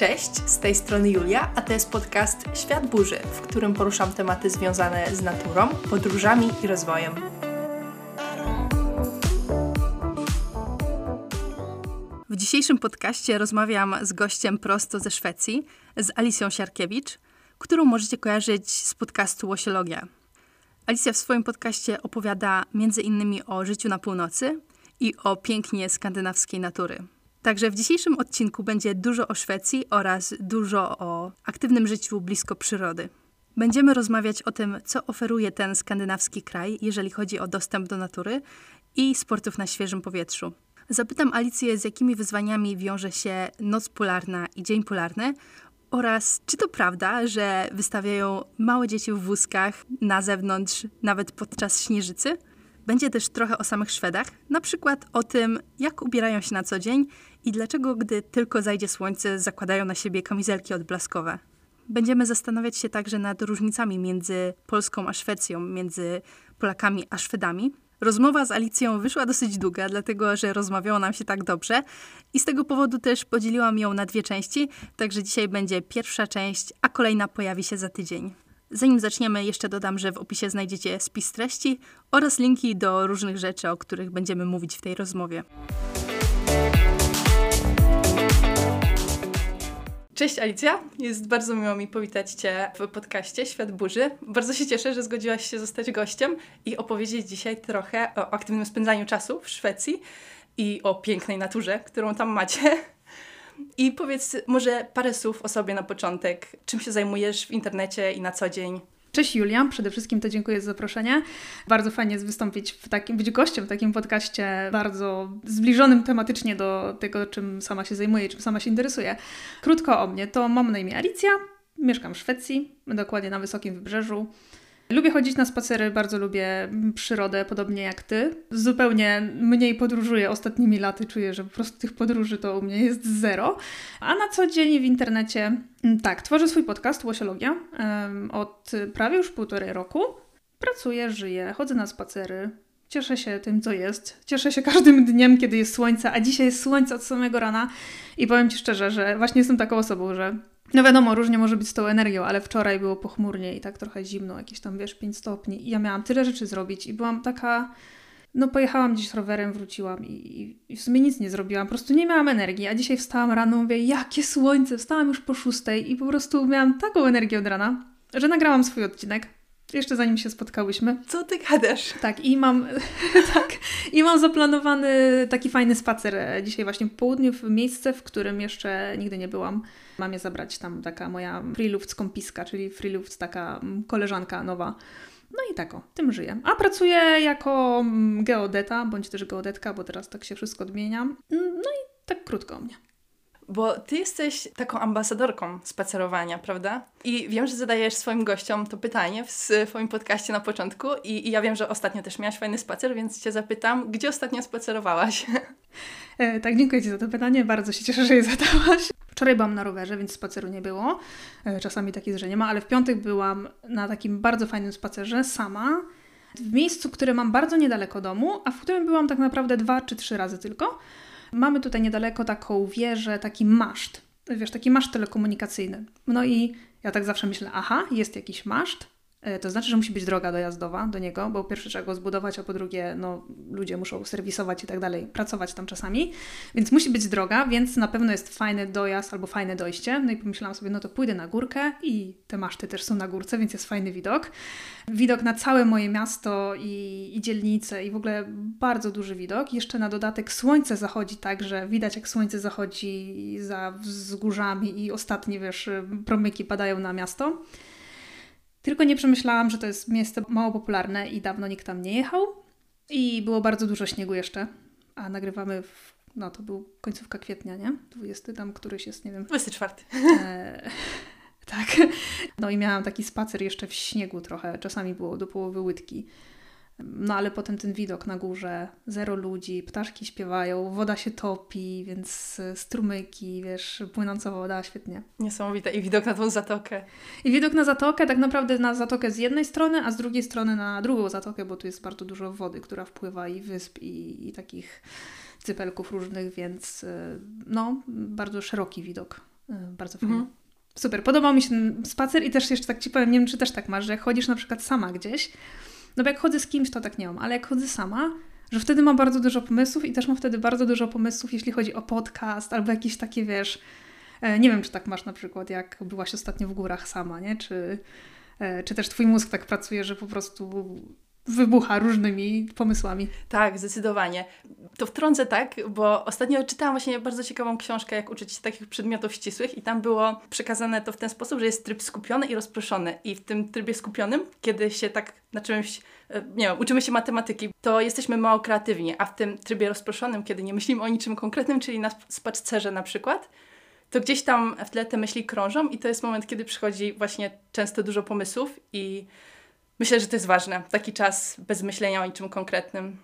Cześć, z tej strony Julia, a to jest podcast Świat Burzy, w którym poruszam tematy związane z naturą, podróżami i rozwojem. W dzisiejszym podcaście rozmawiam z gościem prosto ze Szwecji, z Alicją Siarkiewicz, którą możecie kojarzyć z podcastu Łosiologia. Alicja w swoim podcaście opowiada między innymi o życiu na północy i o pięknie skandynawskiej natury. Także w dzisiejszym odcinku będzie dużo o Szwecji oraz dużo o aktywnym życiu blisko przyrody. Będziemy rozmawiać o tym, co oferuje ten skandynawski kraj, jeżeli chodzi o dostęp do natury i sportów na świeżym powietrzu. Zapytam Alicję, z jakimi wyzwaniami wiąże się noc polarna i dzień polarny oraz czy to prawda, że wystawiają małe dzieci w wózkach na zewnątrz nawet podczas śnieżycy? Będzie też trochę o samych Szwedach, na przykład o tym, jak ubierają się na co dzień i dlaczego, gdy tylko zajdzie słońce, zakładają na siebie kamizelki odblaskowe. Będziemy zastanawiać się także nad różnicami między Polską a Szwecją, między Polakami a Szwedami. Rozmowa z Alicją wyszła dosyć długa, dlatego że rozmawiało nam się tak dobrze i z tego powodu też podzieliłam ją na dwie części, także dzisiaj będzie pierwsza część, a kolejna pojawi się za tydzień. Zanim zaczniemy, jeszcze dodam, że w opisie znajdziecie spis treści oraz linki do różnych rzeczy, o których będziemy mówić w tej rozmowie. Cześć Alicja, jest bardzo miło mi powitać Cię w podcaście Świat Burzy. Bardzo się cieszę, że zgodziłaś się zostać gościem i opowiedzieć dzisiaj trochę o aktywnym spędzaniu czasu w Szwecji i o pięknej naturze, którą tam macie. I powiedz może parę słów o sobie na początek. Czym się zajmujesz w internecie i na co dzień? Cześć Julia, przede wszystkim to dziękuję za zaproszenie. Bardzo fajnie jest wystąpić w takim, być gościem w takim podcaście bardzo zbliżonym tematycznie do tego, czym sama się zajmuję, czym sama się interesuje. Krótko o mnie, to mam na imię Alicja, mieszkam w Szwecji, dokładnie na Wysokim Wybrzeżu. Lubię chodzić na spacery, bardzo lubię przyrodę, podobnie jak ty. Zupełnie mniej podróżuję ostatnimi laty, czuję, że po prostu tych podróży to u mnie jest zero. A na co dzień w internecie, mm, tak, tworzę swój podcast Łosiologia od prawie już półtorej roku. Pracuję, żyję, chodzę na spacery, Cieszę się tym, co jest. Cieszę się każdym dniem, kiedy jest słońce, a dzisiaj jest słońce od samego rana. I powiem Ci szczerze, że właśnie jestem taką osobą, że no wiadomo, różnie może być z tą energią, ale wczoraj było pochmurnie i tak trochę zimno, jakieś tam, wiesz, 5 stopni. I ja miałam tyle rzeczy zrobić i byłam taka... No pojechałam gdzieś rowerem, wróciłam i, i, w sumie nic nie zrobiłam. Po prostu nie miałam energii. A dzisiaj wstałam rano, mówię, jakie słońce! Wstałam już po szóstej i po prostu miałam taką energię od rana, że nagrałam swój odcinek. Jeszcze zanim się spotkałyśmy. Co ty gadasz? Tak, i mam, tak, i mam zaplanowany taki fajny spacer dzisiaj właśnie po południu w miejsce, w którym jeszcze nigdy nie byłam. Mam je zabrać tam taka moja Freeluft skąpiska, czyli Freeluft taka koleżanka nowa. No i tak o, tym żyję. A pracuję jako mm, geodeta, bądź też geodetka, bo teraz tak się wszystko odmienia. No i tak krótko o mnie. Bo ty jesteś taką ambasadorką spacerowania, prawda? I wiem, że zadajesz swoim gościom to pytanie w swoim podcaście na początku i, i ja wiem, że ostatnio też miałaś fajny spacer, więc cię zapytam, gdzie ostatnio spacerowałaś? E, tak, dziękuję Ci za to pytanie. Bardzo się cieszę, że je zadałaś. Wczoraj byłam na rowerze, więc spaceru nie było. E, czasami takie że nie ma, ale w piątek byłam na takim bardzo fajnym spacerze sama w miejscu, które mam bardzo niedaleko domu, a w którym byłam tak naprawdę dwa czy trzy razy tylko. Mamy tutaj niedaleko taką wieżę, taki maszt. Wiesz, taki maszt telekomunikacyjny. No i ja tak zawsze myślę, aha, jest jakiś maszt, to znaczy, że musi być droga dojazdowa do niego, bo pierwsze trzeba go zbudować, a po drugie, no, ludzie muszą serwisować i tak dalej, pracować tam czasami. Więc musi być droga, więc na pewno jest fajny dojazd albo fajne dojście. No i pomyślałam sobie, no to pójdę na górkę i te maszty też są na górce, więc jest fajny widok. Widok na całe moje miasto i, i dzielnice i w ogóle bardzo duży widok. Jeszcze na dodatek słońce zachodzi tak, że widać jak słońce zachodzi za wzgórzami i ostatnie, wiesz, promyki padają na miasto. Tylko nie przemyślałam, że to jest miejsce mało popularne i dawno nikt tam nie jechał. I było bardzo dużo śniegu jeszcze. A nagrywamy w, no to był końcówka kwietnia, nie? 20 tam któryś jest, nie wiem. 24. E, tak. No i miałam taki spacer jeszcze w śniegu trochę. Czasami było do połowy łydki. No ale potem ten widok na górze, zero ludzi, ptaszki śpiewają, woda się topi, więc strumyki, wiesz, płynąca woda, świetnie. Niesamowite. I widok na tą zatokę. I widok na zatokę, tak naprawdę na zatokę z jednej strony, a z drugiej strony na drugą zatokę, bo tu jest bardzo dużo wody, która wpływa i wysp, i, i takich cypelków różnych, więc y, no, bardzo szeroki widok. Y, bardzo fajny. Mhm. Super, podobał mi się ten spacer i też jeszcze tak Ci powiem, nie wiem, czy też tak masz, że jak chodzisz na przykład sama gdzieś, no bo jak chodzę z kimś, to tak nie mam, ale jak chodzę sama, że wtedy mam bardzo dużo pomysłów i też mam wtedy bardzo dużo pomysłów, jeśli chodzi o podcast albo jakieś takie, wiesz, e, nie wiem, czy tak masz na przykład, jak byłaś ostatnio w górach sama, nie? Czy, e, czy też twój mózg tak pracuje, że po prostu wybucha różnymi pomysłami. Tak, zdecydowanie. To wtrącę tak, bo ostatnio czytałam właśnie bardzo ciekawą książkę, jak uczyć się takich przedmiotów ścisłych i tam było przekazane to w ten sposób, że jest tryb skupiony i rozproszony. I w tym trybie skupionym, kiedy się tak na czymś, e, nie wiem, uczymy się matematyki, to jesteśmy mało kreatywni, a w tym trybie rozproszonym, kiedy nie myślimy o niczym konkretnym, czyli na spacerze na przykład, to gdzieś tam w tle te myśli krążą i to jest moment, kiedy przychodzi właśnie często dużo pomysłów i Myślę, że to jest ważne. Taki czas bez myślenia o niczym konkretnym.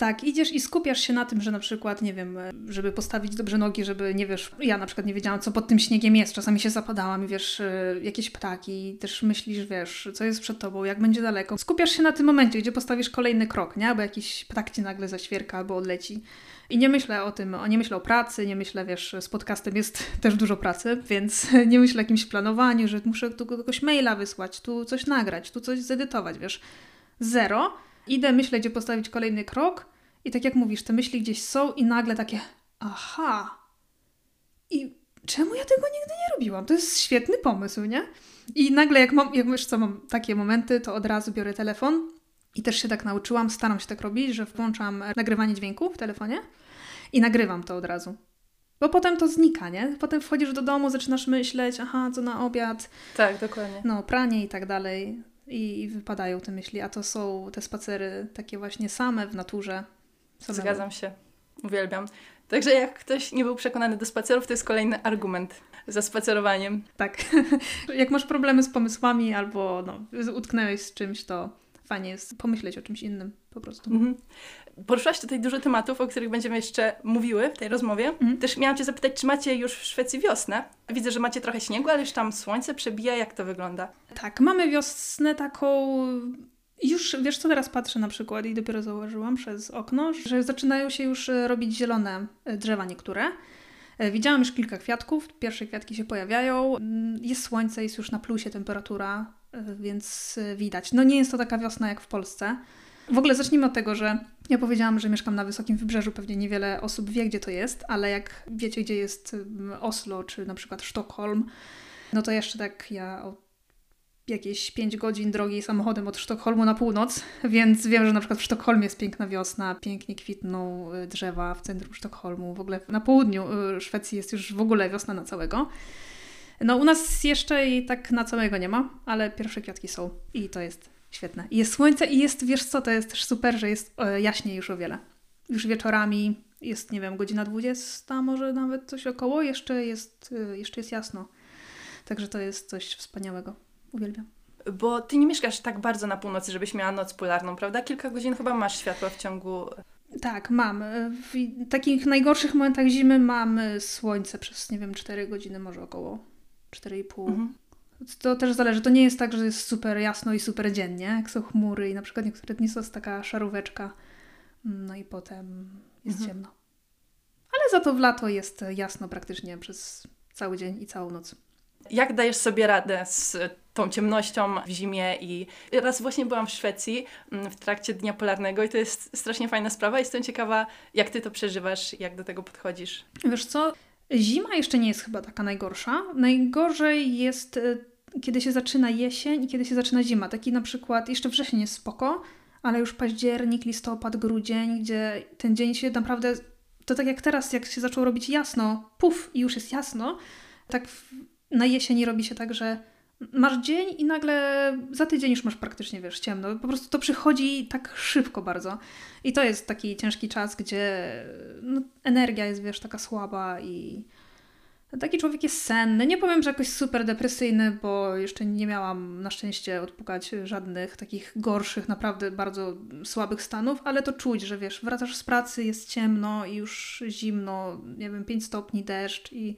Tak, idziesz i skupiasz się na tym, że na przykład, nie wiem, żeby postawić dobrze nogi, żeby, nie wiesz, ja na przykład nie wiedziałam, co pod tym śniegiem jest. Czasami się zapadałam i wiesz, e, jakieś ptaki, też myślisz, wiesz, co jest przed tobą, jak będzie daleko. Skupiasz się na tym momencie, gdzie postawisz kolejny krok, nie? Albo jakiś ptak ci nagle zaświerka albo odleci. I nie myślę o tym, nie myślę o pracy, nie myślę, wiesz, z podcastem jest też dużo pracy, więc nie myślę o jakimś planowaniu, że muszę tu kogoś maila wysłać, tu coś nagrać, tu coś zedytować, wiesz. Zero. Idę, myślę, gdzie postawić kolejny krok i tak jak mówisz, te myśli gdzieś są i nagle takie aha. I czemu ja tego nigdy nie robiłam? To jest świetny pomysł, nie? I nagle jak mam, jak wiesz co, mam takie momenty, to od razu biorę telefon i też się tak nauczyłam, staram się tak robić, że włączam nagrywanie dźwięku w telefonie i nagrywam to od razu. Bo potem to znika, nie? Potem wchodzisz do domu, zaczynasz myśleć, aha, co na obiad. Tak, dokładnie. No, pranie i tak dalej. I, i wypadają te myśli, a to są te spacery takie właśnie same w naturze. Samemu. Zgadzam się. Uwielbiam. Także jak ktoś nie był przekonany do spacerów, to jest kolejny argument za spacerowaniem. Tak. jak masz problemy z pomysłami albo no, utknęłeś z czymś, to fajnie jest pomyśleć o czymś innym po prostu. Mhm. Poruszyłaś tutaj dużo tematów, o których będziemy jeszcze mówiły w tej rozmowie. Mhm. Też miałam Cię zapytać, czy macie już w Szwecji wiosnę? Widzę, że macie trochę śniegu, ale już tam słońce przebija. Jak to wygląda? Tak, mamy wiosnę taką już, wiesz co, teraz patrzę na przykład i dopiero zauważyłam przez okno, że zaczynają się już e, robić zielone e, drzewa niektóre. E, widziałam już kilka kwiatków, pierwsze kwiatki się pojawiają, mm, jest słońce, jest już na plusie temperatura, więc widać. No nie jest to taka wiosna jak w Polsce. W ogóle zacznijmy od tego, że ja powiedziałam, że mieszkam na wysokim wybrzeżu, pewnie niewiele osób wie, gdzie to jest, ale jak wiecie, gdzie jest mm, Oslo czy na przykład Sztokholm, no to jeszcze tak ja jakieś 5 godzin drogi samochodem od Sztokholmu na północ, więc wiem, że na przykład w Sztokholmie jest piękna wiosna, pięknie kwitną y, drzewa w centrum Sztokholmu. W ogóle na południu y, Szwecji jest już w ogóle wiosna na całego. No u nas jeszcze i tak na całego nie ma, ale pierwsze kwiatki są i to jest świetne. I jest słońce i jest, wiesz co, to jest też super, że jest e, jaśniej już o wiele. Już wieczorami jest, nie wiem, godzina 20, może nawet coś około, jeszcze jest, y, jeszcze jest jasno. Także to jest coś wspaniałego. Uwielbiam. Bo ty nie mieszkasz tak bardzo na północy, żebyś miała noc polarną, prawda? Kilka godzin chyba masz światła w ciągu. Tak, mam. W takich najgorszych momentach zimy mam słońce przez, nie wiem, 4 godziny, może około 4,5. Mhm. To też zależy. To nie jest tak, że jest super jasno i super dziennie, jak są chmury i na przykład niektóre dni są taka szaróweczka, no i potem jest mhm. ciemno. Ale za to w lato jest jasno praktycznie przez cały dzień i całą noc. Jak dajesz sobie radę z tą ciemnością w zimie i raz właśnie byłam w Szwecji mm, w trakcie Dnia Polarnego i to jest strasznie fajna sprawa. Jestem ciekawa, jak Ty to przeżywasz, jak do tego podchodzisz. Wiesz co, zima jeszcze nie jest chyba taka najgorsza. Najgorzej jest, e, kiedy się zaczyna jesień i kiedy się zaczyna zima. Taki na przykład, jeszcze wrzesień jest spoko, ale już październik, listopad, grudzień, gdzie ten dzień się naprawdę, to tak jak teraz, jak się zaczęło robić jasno, puf i już jest jasno, tak na jesieni robi się tak, że masz dzień i nagle za tydzień już masz praktycznie, wiesz, ciemno. Po prostu to przychodzi tak szybko bardzo. I to jest taki ciężki czas, gdzie no, energia jest, wiesz, taka słaba i Taki człowiek jest senny. Nie powiem, że jakoś super depresyjny, bo jeszcze nie miałam na szczęście odpukać żadnych takich gorszych, naprawdę bardzo słabych stanów, ale to czuć, że wiesz, wracasz z pracy, jest ciemno i już zimno, nie wiem, 5 stopni deszcz i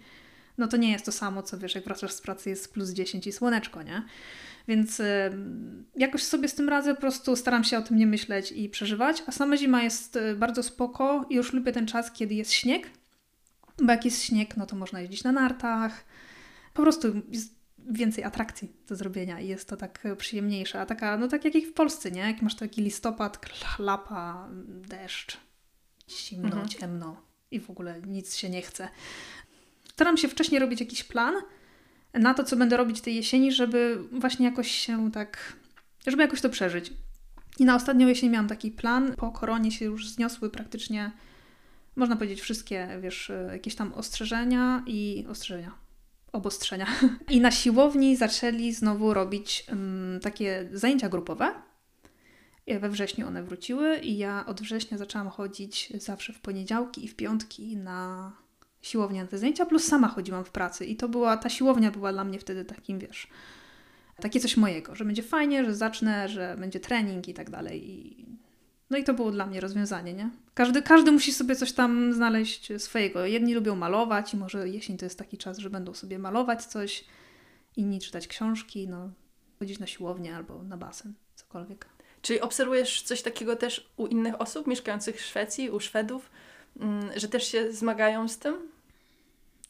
no to nie jest to samo, co wiesz, jak wracasz z pracy jest plus 10 i słoneczko, nie? Więc y, jakoś sobie z tym radzę, po prostu staram się o tym nie myśleć i przeżywać. A sama zima jest y, bardzo spoko i już lubię ten czas, kiedy jest śnieg, bo jak jest śnieg, no to można jeździć na nartach. Po prostu jest więcej atrakcji do zrobienia i jest to tak przyjemniejsze. A taka, no tak jak w Polsce, nie? Jak masz taki listopad, chlapa, deszcz, zimno, mhm. ciemno i w ogóle nic się nie chce. Staram się wcześniej robić jakiś plan na to, co będę robić tej jesieni, żeby właśnie jakoś się tak, żeby jakoś to przeżyć. I na ostatnią jesień miałam taki plan. Po koronie się już zniosły praktycznie można powiedzieć, wszystkie, wiesz, jakieś tam ostrzeżenia i ostrzeżenia, obostrzenia. I na siłowni zaczęli znowu robić um, takie zajęcia grupowe. We wrześniu one wróciły i ja od września zaczęłam chodzić zawsze w poniedziałki i w piątki na siłownię na te zajęcia, plus sama chodziłam w pracy i to była, ta siłownia była dla mnie wtedy takim, wiesz, takie coś mojego, że będzie fajnie, że zacznę, że będzie trening i tak dalej. I no i to było dla mnie rozwiązanie, nie? Każdy, każdy musi sobie coś tam znaleźć swojego. Jedni lubią malować i może jesień to jest taki czas, że będą sobie malować coś, inni czytać książki, no, chodzić na siłownię albo na basen, cokolwiek. Czyli obserwujesz coś takiego też u innych osób mieszkających w Szwecji, u Szwedów, mm, że też się zmagają z tym?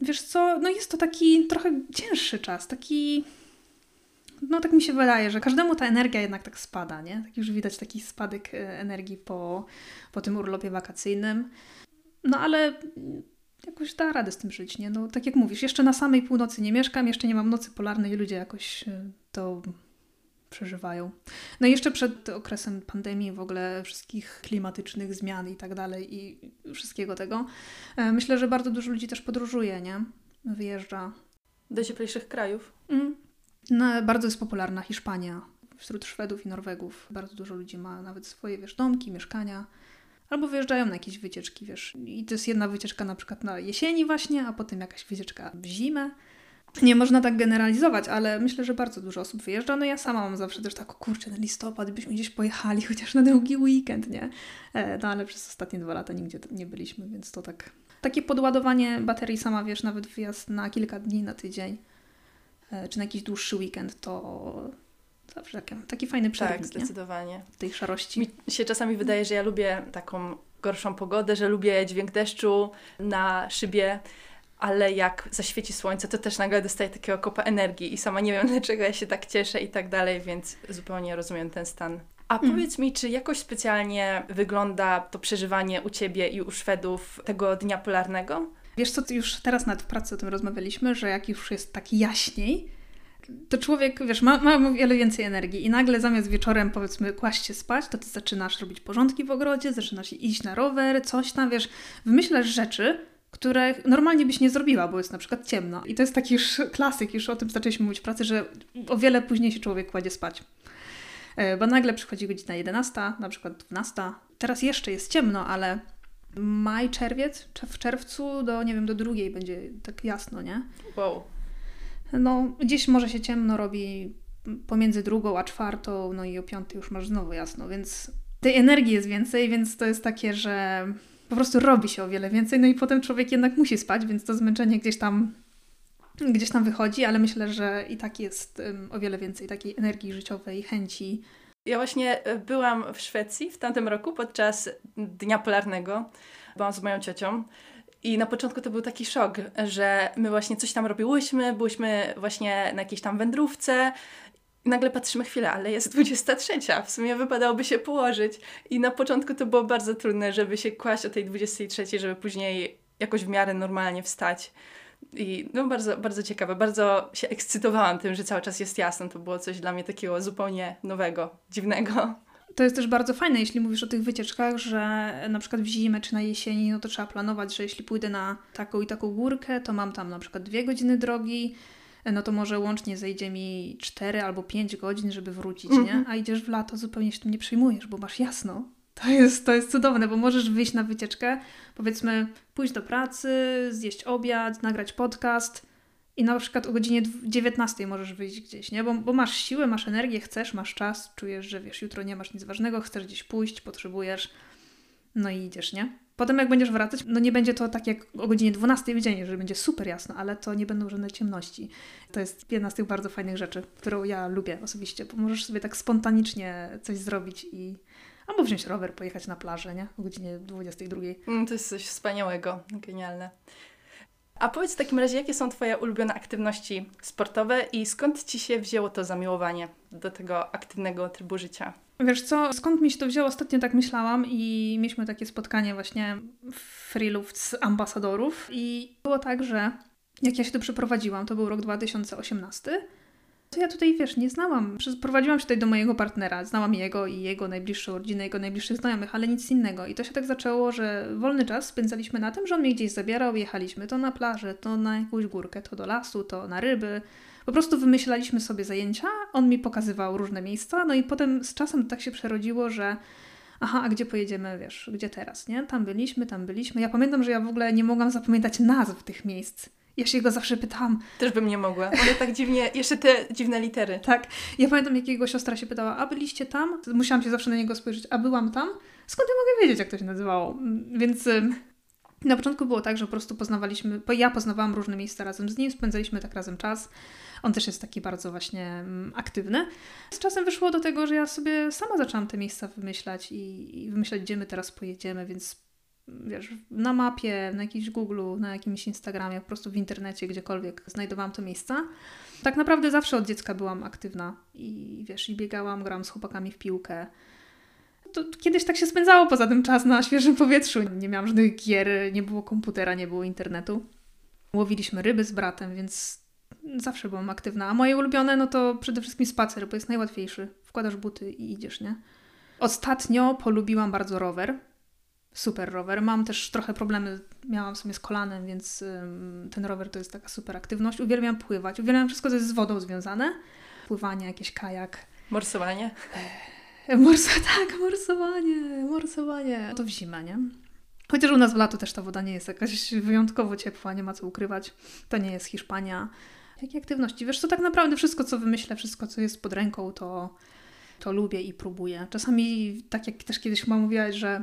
Wiesz co, no jest to taki trochę cięższy czas, taki no tak mi się wydaje, że każdemu ta energia jednak tak spada, nie? Tak już widać taki spadek e, energii po, po tym urlopie wakacyjnym. No ale jakoś da radę z tym żyć, nie? No tak jak mówisz, jeszcze na samej północy nie mieszkam, jeszcze nie mam nocy polarnej ludzie jakoś e, to przeżywają. No i jeszcze przed okresem pandemii, w ogóle wszystkich klimatycznych zmian i tak dalej i wszystkiego tego, e, myślę, że bardzo dużo ludzi też podróżuje, nie? Wyjeżdża. Do cieplejszych krajów. Mm. No, bardzo jest popularna Hiszpania wśród Szwedów i Norwegów. Bardzo dużo ludzi ma nawet swoje, wiesz, domki, mieszkania. Albo wyjeżdżają na jakieś wycieczki, wiesz. I to jest jedna wycieczka na przykład na jesieni właśnie, a potem jakaś wycieczka w zimę. Nie można tak generalizować, ale myślę, że bardzo dużo osób wyjeżdża. No ja sama mam zawsze też tak, kurczę, na listopad byśmy gdzieś pojechali, chociaż na długi weekend, nie? E, no ale przez ostatnie dwa lata nigdzie nie byliśmy, więc to tak... Takie podładowanie baterii sama, wiesz, nawet wyjazd na kilka dni, na tydzień E, czy na jakiś dłuższy weekend, to zawsze taki, taki fajny przerwnik. Tak, zdecydowanie. Nie? tej szarości. Mi się czasami wydaje, że ja lubię taką gorszą pogodę, że lubię dźwięk deszczu na szybie, ale jak zaświeci słońce, to też nagle dostaję takiego kopa energii i sama nie wiem, dlaczego ja się tak cieszę i tak dalej, więc zupełnie rozumiem ten stan. A mm. powiedz mi, czy jakoś specjalnie wygląda to przeżywanie u Ciebie i u Szwedów tego dnia polarnego? Wiesz co, już teraz nawet w pracy o tym rozmawialiśmy, że jak już jest tak jaśniej, to człowiek, wiesz, ma, ma wiele więcej energii i nagle zamiast wieczorem, powiedzmy, kłaść się spać, to ty zaczynasz robić porządki w ogrodzie, zaczynasz iść na rower, coś tam, wiesz, wymyślasz rzeczy, które normalnie byś nie zrobiła, bo jest na przykład ciemno. I to jest taki już klasyk, już o tym zaczęliśmy mówić w pracy, że o wiele później się człowiek kładzie spać. E, bo nagle przychodzi godzina 11, na przykład 12. Teraz jeszcze jest ciemno, ale maj, czerwiec, w czerwcu do, nie wiem, do drugiej będzie tak jasno, nie? Wow. No, gdzieś może się ciemno robi pomiędzy drugą a czwartą, no i o piątej już masz znowu jasno, więc tej energii jest więcej, więc to jest takie, że po prostu robi się o wiele więcej, no i potem człowiek jednak musi spać, więc to zmęczenie gdzieś tam gdzieś tam wychodzi, ale myślę, że i tak jest o wiele więcej takiej energii życiowej, chęci, ja właśnie e, byłam w Szwecji w tamtym roku podczas Dnia Polarnego. Byłam z moją ciocią. I na początku to był taki szok, że my właśnie coś tam robiłyśmy, byłyśmy właśnie na jakiejś tam wędrówce. Nagle patrzymy chwilę, ale jest 23, w sumie wypadałoby się położyć. I na początku to było bardzo trudne, żeby się kłaść o tej 23, żeby później jakoś w miarę normalnie wstać. I no bardzo, bardzo ciekawe, bardzo się ekscytowałam tym, że cały czas jest jasno. To było coś dla mnie takiego zupełnie nowego, dziwnego. To jest też bardzo fajne, jeśli mówisz o tych wycieczkach, że na przykład w zimę czy na jesieni, no to trzeba planować, że jeśli pójdę na taką i taką górkę, to mam tam na przykład dwie godziny drogi, no to może łącznie zejdzie mi 4 albo 5 godzin, żeby wrócić, mm -hmm. nie? Mhm. A idziesz w lato, zupełnie się tym nie przejmujesz, bo masz jasno To jest, to jest cudowne, bo możesz wyjść na wycieczkę, powiedzmy, pójść do pracy, zjeść obiad, nagrać podcast i na przykład o godzinie 19 możesz wyjść gdzieś, nie? Bo, bo masz siłę, masz energię, chcesz, masz czas, czujesz, że wiesz, jutro nie masz nic ważnego, chcesz gdzieś pójść, potrzebujesz, no i idziesz, nie? Potem jak będziesz wracać, no nie będzie to tak jak o godzinie 12 w dzień, że będzie super jasno, ale to nie będą żadne ciemności. To jest jedna z tych bardzo fajnych rzeczy, którą ja lubię osobiście, bo możesz sobie tak spontanicznie coś zrobić i albo wziąć rower, pojechać na plażę, nie? O godzinie 22. Mm, to jest coś wspaniałego, genialne. A powiedz w takim razie, jakie są Twoje ulubione aktywności sportowe i skąd Ci się wzięło to zamiłowanie do tego aktywnego trybu życia? Wiesz co, skąd mi się to wzięło? Ostatnio tak myślałam i mieliśmy takie spotkanie właśnie freelów z ambasadorów i było tak, że jak ja się tu przeprowadziłam, to był rok 2018, to ja tutaj, wiesz, nie znałam. Prowadziłam się tutaj do mojego partnera, znałam jego i jego najbliższą rodzinę, jego najbliższych znajomych, ale nic innego. I to się tak zaczęło, że wolny czas spędzaliśmy na tym, że on mnie gdzieś zabierał, jechaliśmy to na plażę, to na jakąś górkę, to do lasu, to na ryby. Po prostu wymyślaliśmy sobie zajęcia, on mi pokazywał różne miejsca, no i potem z czasem tak się przerodziło, że aha, a gdzie pojedziemy, wiesz, gdzie teraz, nie? Tam byliśmy, tam byliśmy. Ja pamiętam, że ja w ogóle nie mogłam zapamiętać nazw tych miejsc. Ja się go zawsze pytałam. Też bym nie mogła. Ale tak dziwnie, jeszcze te dziwne litery. Tak. Ja pamiętam, jak jego siostra się pytała, a byliście tam? Musiałam się zawsze na niego spojrzeć, a byłam tam? Skąd ja mogę wiedzieć, jak to się nazywało? Więc na początku było tak, że po prostu poznawaliśmy, bo ja poznawałam różne miejsca razem z nim, spędzaliśmy tak razem czas. On też jest taki bardzo właśnie aktywny. Z czasem wyszło do tego, że ja sobie sama zaczęłam te miejsca wymyślać i, i wymyślać, gdzie my teraz pojedziemy, więc wiesz, na mapie, na jakimś Google, na jakimś Instagramie, po prostu w internecie, gdziekolwiek znajdowałam to miejsca. Tak naprawdę zawsze od dziecka byłam aktywna i wiesz, i biegałam, grałam z chłopakami w piłkę. To kiedyś tak się spędzało poza tym czas na świeżym powietrzu. Nie miałam żadnych gier, nie było komputera, nie było internetu. Łowiliśmy ryby z bratem, więc zawsze byłam aktywna. A moje ulubione, no to przede wszystkim spacer, bo jest najłatwiejszy. Wkładasz buty i idziesz, nie? Ostatnio polubiłam bardzo rower super rower. Mam też trochę problemy, miałam w sumie z kolanem, więc ten rower to jest taka super aktywność. Uwielbiam pływać, uwielbiam wszystko, co jest z wodą związane. Pływanie, jakiś kajak. Morsowanie? E, morso, tak, morsowanie, morsowanie. To w zimę, nie? Chociaż u nas w lato też ta woda nie jest jakaś wyjątkowo ciepła, nie ma co ukrywać. To nie jest Hiszpania. Jakie aktywności? Wiesz, to tak naprawdę wszystko, co wymyślę, wszystko, co jest pod ręką, to to lubię i próbuję. Czasami, tak jak też kiedyś chyba mówiłaś, że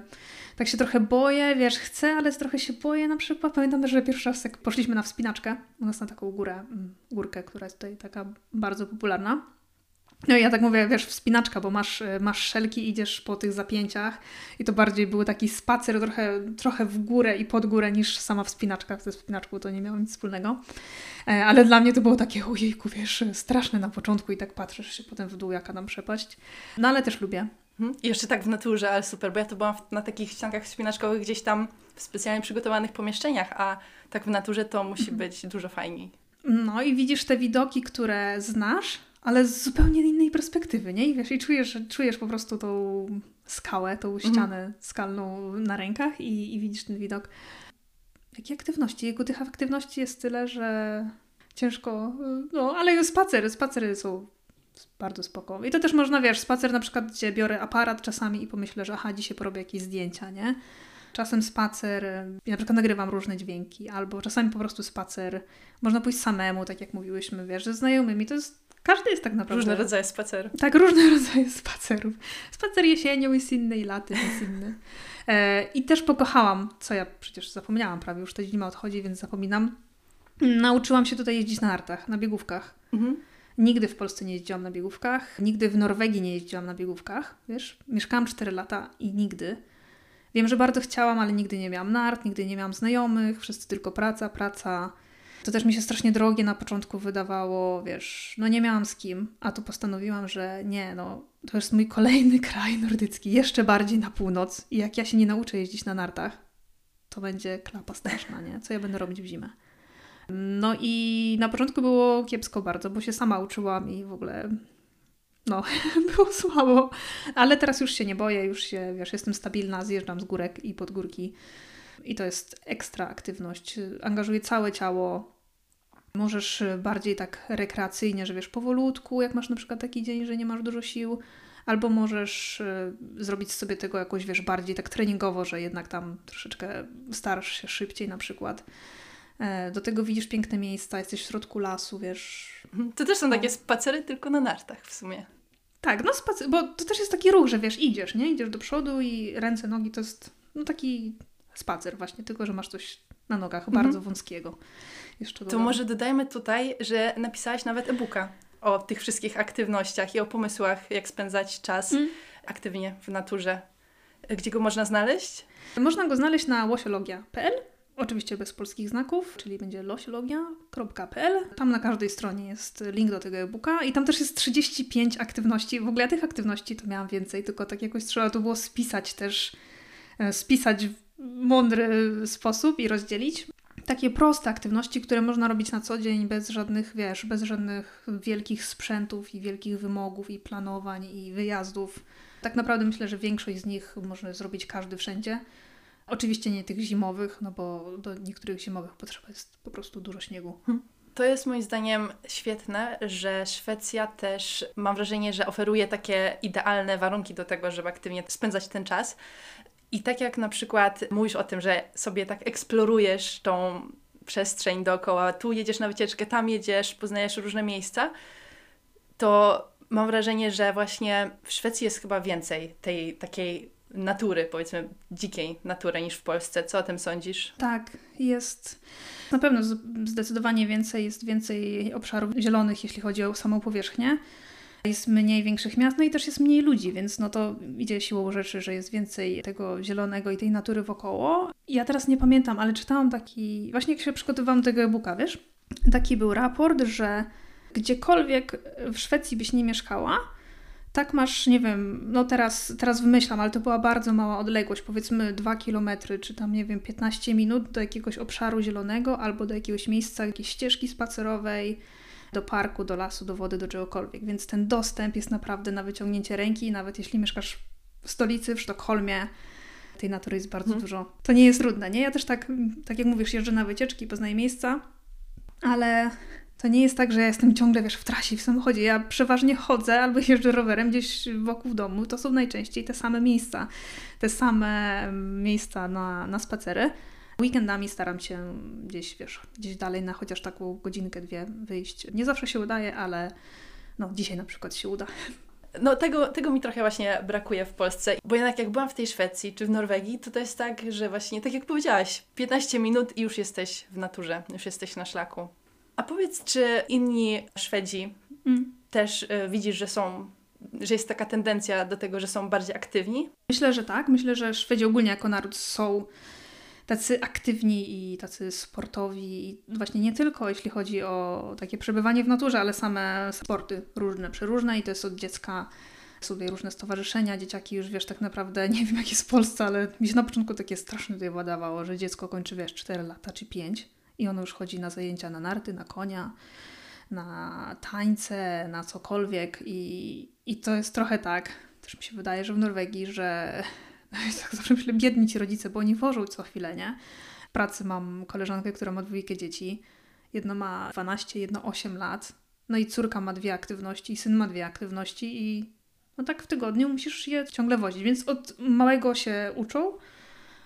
tak się trochę boję, wiesz, chcę, ale trochę się boję na przykład. Pamiętam że pierwszy raz jak poszliśmy na wspinaczkę, u nas na taką górę, mm, górkę, która jest tutaj taka bardzo popularna. No i ja tak mówię, wiesz, wspinaczka, bo masz, e, masz szelki, idziesz po tych zapięciach i to bardziej był taki spacer trochę, trochę w górę i pod górę niż sama wspinaczka. Ze wspinaczką to nie miało nic wspólnego. E, ale dla mnie to było takie, ojejku, wiesz, straszne na początku i tak patrzysz się potem w dół, jaka nam przepaść. No ale też lubię. Mhm. I jeszcze tak w naturze, ale super, bo ja to byłam na takich ściankach wspinaczkowych gdzieś tam w specjalnie przygotowanych pomieszczeniach, a tak w naturze to musi mhm. być dużo fajniej. No i widzisz te widoki, które znasz, ale z zupełnie innej perspektywy, nie? I wiesz, i czujesz, czujesz po prostu tą skałę, tą mhm. ścianę skalną na rękach i, i widzisz ten widok. Jakie aktywności? Jego tych aktywności jest tyle, że ciężko, no ale spacer, spacery są bardzo spoko. I to też można, wiesz, spacer na przykład, gdzie biorę aparat czasami i pomyślę, że aha, dzisiaj porobię jakieś zdjęcia, nie? Czasem spacer, ja na przykład nagrywam różne dźwięki, albo czasami po prostu spacer. Można pójść samemu, tak jak mówiłyśmy, wiesz, ze znajomymi. To jest każdy jest tak naprawdę. Różne rodzaje spacerów. Tak, różne rodzaje spacerów. Spacer jesienią jest inny i latem jest inny. E, I też pokochałam, co ja przecież zapomniałam prawie, już ta zima odchodzi, więc zapominam. Nauczyłam się tutaj jeździć na nartach, na biegówkach. Mhm. Nigdy w Polsce nie jeździłam na biegówkach, nigdy w Norwegii nie jeździłam na biegówkach, wiesz? Mieszkałam 4 lata i nigdy. Wiem, że bardzo chciałam, ale nigdy nie miałam nart, nigdy nie miałam znajomych, wszyscy tylko praca, praca. To też mi się strasznie drogie na początku wydawało, wiesz, no nie miałam z kim, a tu postanowiłam, że nie, no to jest mój kolejny kraj nordycki, jeszcze bardziej na północ i jak ja się nie nauczę jeździć na nartach, to będzie klapa straszna, nie? Co ja będę robić w zimę? No i na początku było kiepsko bardzo, bo się sama uczyłam i w ogóle no, było słabo, ale teraz już się nie boję, już się, wiesz, jestem stabilna, zjeżdżam z górek i pod górki i to jest ekstra aktywność. Angażuje całe ciało. Możesz bardziej tak rekreacyjnie, że wiesz, powolutku, jak masz na przykład taki dzień, że nie masz dużo sił, albo możesz y, zrobić sobie tego jakoś, wiesz, bardziej tak treningowo, że jednak tam troszeczkę starasz się szybciej na przykład. E, do tego widzisz piękne miejsca, jesteś w środku lasu, wiesz. Mhm. To też są takie spacery tylko na nartach w sumie. Tak, no spacer, bo to też jest taki ruch, że wiesz, idziesz, nie? Idziesz do przodu i ręce, nogi to jest no taki spacer właśnie, tylko że masz coś na nogach mhm. bardzo wąskiego. Jeszcze to może dodajmy tutaj, że napisałaś nawet e-booka o tych wszystkich aktywnościach i o pomysłach, jak spędzać czas mm. aktywnie w naturze. Gdzie go można znaleźć? Można go znaleźć na łosiologia.pl Oczywiście bez polskich znaków, czyli będzie losiologia.pl. Tam na każdej stronie jest link do tego e-booka i tam też jest 35 aktywności. W ogóle ja tych aktywności to miałam więcej, tylko tak jakoś trzeba to było spisać też, e, spisać mądry sposób i rozdzielić. Takie proste aktywności, które można robić na co dzień bez żadnych, wiesz, bez żadnych wielkich sprzętów i wielkich wymogów i planowań i wyjazdów. Tak naprawdę myślę, że większość z nich można zrobić każdy wszędzie. Oczywiście nie tych zimowych, no bo do niektórych zimowych potrzeba jest po prostu dużo śniegu. To jest moim zdaniem świetne, że Szwecja też mam wrażenie, że oferuje takie idealne warunki do tego, żeby aktywnie spędzać ten czas. I tak jak na przykład mówisz o tym, że sobie tak eksplorujesz tą przestrzeń dookoła, tu jedziesz na wycieczkę, tam jedziesz, poznajesz różne miejsca, to mam wrażenie, że właśnie w Szwecji jest chyba więcej tej takiej natury, powiedzmy dzikiej natury niż w Polsce. Co o tym sądzisz? Tak, jest na pewno zdecydowanie więcej, jest więcej obszarów zielonych, jeśli chodzi o samą powierzchnię. Jest mniej większych miast, no i też jest mniej ludzi, więc no to idzie siłą rzeczy, że jest więcej tego zielonego i tej natury wokoło. Ja teraz nie pamiętam, ale czytałam taki, właśnie jak się przygotowywałam do tego e-booka, wiesz, taki był raport, że gdziekolwiek w Szwecji byś nie mieszkała, tak masz, nie wiem, no teraz, teraz wymyślam, ale to była bardzo mała odległość, powiedzmy 2 km, czy tam, nie wiem, 15 minut do jakiegoś obszaru zielonego albo do jakiegoś miejsca, jakiejś ścieżki spacerowej, do parku, do lasu, do wody, do czegokolwiek. Więc ten dostęp jest naprawdę na wyciągnięcie ręki, nawet jeśli mieszkasz w stolicy, w Sztokholmie, tej natury jest bardzo hmm. dużo. To nie jest trudne, nie? Ja też tak, tak jak mówisz, jeżdżę na wycieczki, poznaję miejsca, ale to nie jest tak, że ja jestem ciągle, wiesz, w trasie, w samochodzie. Ja przeważnie chodzę albo jeżdżę rowerem gdzieś wokół domu. To są najczęściej te same miejsca, te same miejsca na, na spacery. Weekendami staram się gdzieś, wiesz, gdzieś dalej na chociaż taką godzinkę, dwie wyjść. Nie zawsze się udaje, ale no dzisiaj na przykład się uda. No tego, tego mi trochę właśnie brakuje w Polsce, bo jednak jak byłam w tej Szwecji czy w Norwegii, to to jest tak, że właśnie tak jak powiedziałaś, 15 minut i już jesteś w naturze, już jesteś na szlaku. A powiedz, czy inni Szwedzi mm. też y, widzisz, że są, że jest taka tendencja do tego, że są bardziej aktywni? Myślę, że tak. Myślę, że Szwedzi ogólnie jako naród są tacy aktywni i tacy sportowi. I właśnie nie tylko jeśli chodzi o takie przebywanie w naturze, ale same sporty różne, przeróżne i to jest od dziecka są różne stowarzyszenia, dzieciaki już wiesz, tak naprawdę nie wiem jak jest w Polsce, ale mi się na początku takie straszne tutaj wydawało, że dziecko kończy wiesz 4 lata czy 5 i ono już chodzi na zajęcia na narty, na konia, na tańce, na cokolwiek. I, i to jest trochę tak, też mi się wydaje, że w Norwegii, że tak zawsze myślę, biedni ci rodzice, bo oni wożą co chwilę, nie? W pracy mam koleżankę, która ma dwójkę dzieci. Jedno ma 12, jedno 8 lat. No i córka ma dwie aktywności, i syn ma dwie aktywności i no tak w tygodniu musisz je ciągle wozić. Więc od małego się uczą,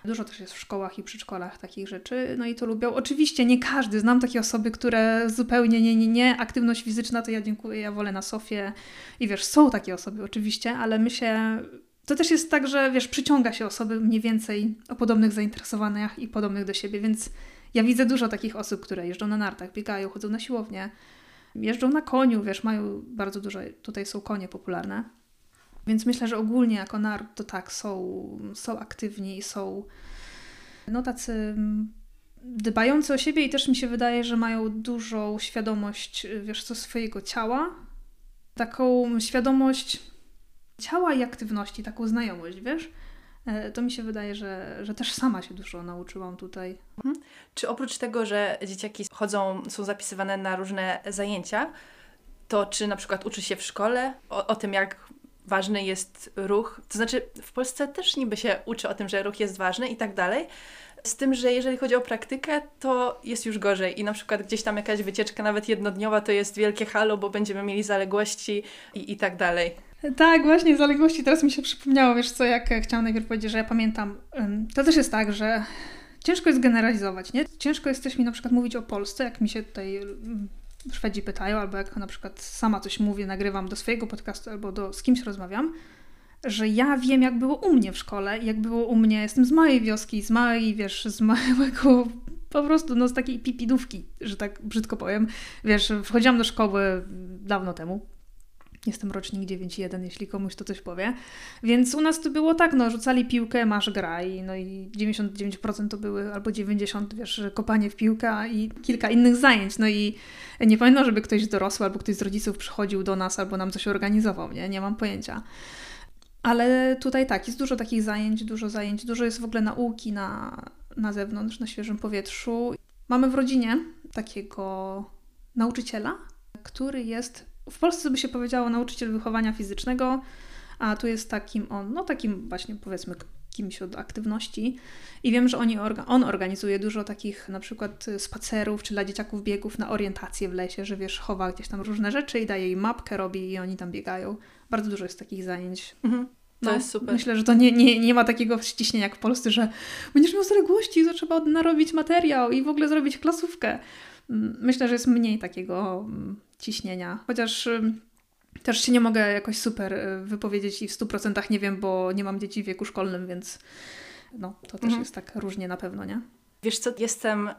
Dużo też jest w szkołach i przedszkolach takich rzeczy, no i to lubią. Oczywiście nie każdy, znam takie osoby, które zupełnie nie, nie, nie, aktywność fizyczna to ja dziękuję, ja wolę na sofie i wiesz, są takie osoby oczywiście, ale my się to też jest tak, że wiesz, przyciąga się osoby mniej więcej o podobnych zainteresowaniach i podobnych do siebie, więc ja widzę dużo takich osób, które jeżdżą na nartach, biegają, chodzą na siłownię, jeżdżą na koniu, wiesz, mają bardzo dużo, tutaj są konie popularne. Więc myślę, że ogólnie jako naród to tak, są, są aktywni, są no tacy dbający o siebie i też mi się wydaje, że mają dużą świadomość, wiesz co, swojego ciała. Taką świadomość ciała i aktywności, taką znajomość, wiesz? E, to mi się wydaje, że, że też sama się dużo nauczyłam tutaj. Mhm. Czy oprócz tego, że dzieciaki chodzą, są zapisywane na różne zajęcia, to czy na przykład uczy się w szkole o, o tym, jak ważny jest ruch. To znaczy, w Polsce też niby się uczy o tym, że ruch jest ważny i tak dalej. Z tym, że jeżeli chodzi o praktykę, to jest już gorzej. I na przykład gdzieś tam jakaś wycieczka, nawet jednodniowa, to jest wielkie halo, bo będziemy mieli zaległości i, i tak dalej. Tak, właśnie, zaległości. Teraz mi się przypomniało, wiesz co, jak chciałam najpierw powiedzieć, że ja pamiętam. To też jest tak, że ciężko jest generalizować, nie? Ciężko jest też mi na przykład mówić o Polsce, jak mi się tutaj Szwedzi pytają, albo jak na przykład sama coś mówię, nagrywam do swojego podcastu, albo do, z kimś rozmawiam, że ja wiem, jak było u mnie w szkole, jak było u mnie, jestem z małej wioski, z małej, wiesz, z małego, po prostu, no z takiej pipidówki, że tak brzydko powiem. Wiesz, wchodziłam do szkoły dawno temu, Jestem rocznik 9.1, jeśli komuś to coś powie. Więc u nas to było tak, no rzucali piłkę, masz graj, no i 99% to były, albo 90%, wiesz, kopanie w piłkę i kilka innych zajęć. No i nie pamiętam, żeby ktoś dorosły albo ktoś z rodziców przychodził do nas albo nam coś organizował, nie? Nie mam pojęcia. Ale tutaj tak, jest dużo takich zajęć, dużo zajęć, dużo jest w ogóle nauki na, na zewnątrz, na świeżym powietrzu. Mamy w rodzinie takiego nauczyciela, który jest w Polsce by się powiedziało nauczyciel wychowania fizycznego, a tu jest takim on, no takim właśnie powiedzmy kimś od aktywności. I wiem, że oni orga on organizuje dużo takich na przykład spacerów, czy dla dzieciaków biegów na orientację w lesie, że wiesz, chowa gdzieś tam różne rzeczy i daje im mapkę, robi i oni tam biegają. Bardzo dużo jest takich zajęć. Mhm. To no, jest super. Myślę, że to nie, nie, nie ma takiego ściśnienia jak w Polsce, że będziesz miał zaległości, to trzeba narobić materiał i w ogóle zrobić klasówkę. Mm, myślę, że jest mniej takiego mm, ciśnienia. Chociaż też się nie mogę jakoś super y, wypowiedzieć i w 100% nie wiem, bo nie mam dzieci w wieku szkolnym, więc no, to też mhm. jest tak różnie na pewno, nie? Wiesz co, jestem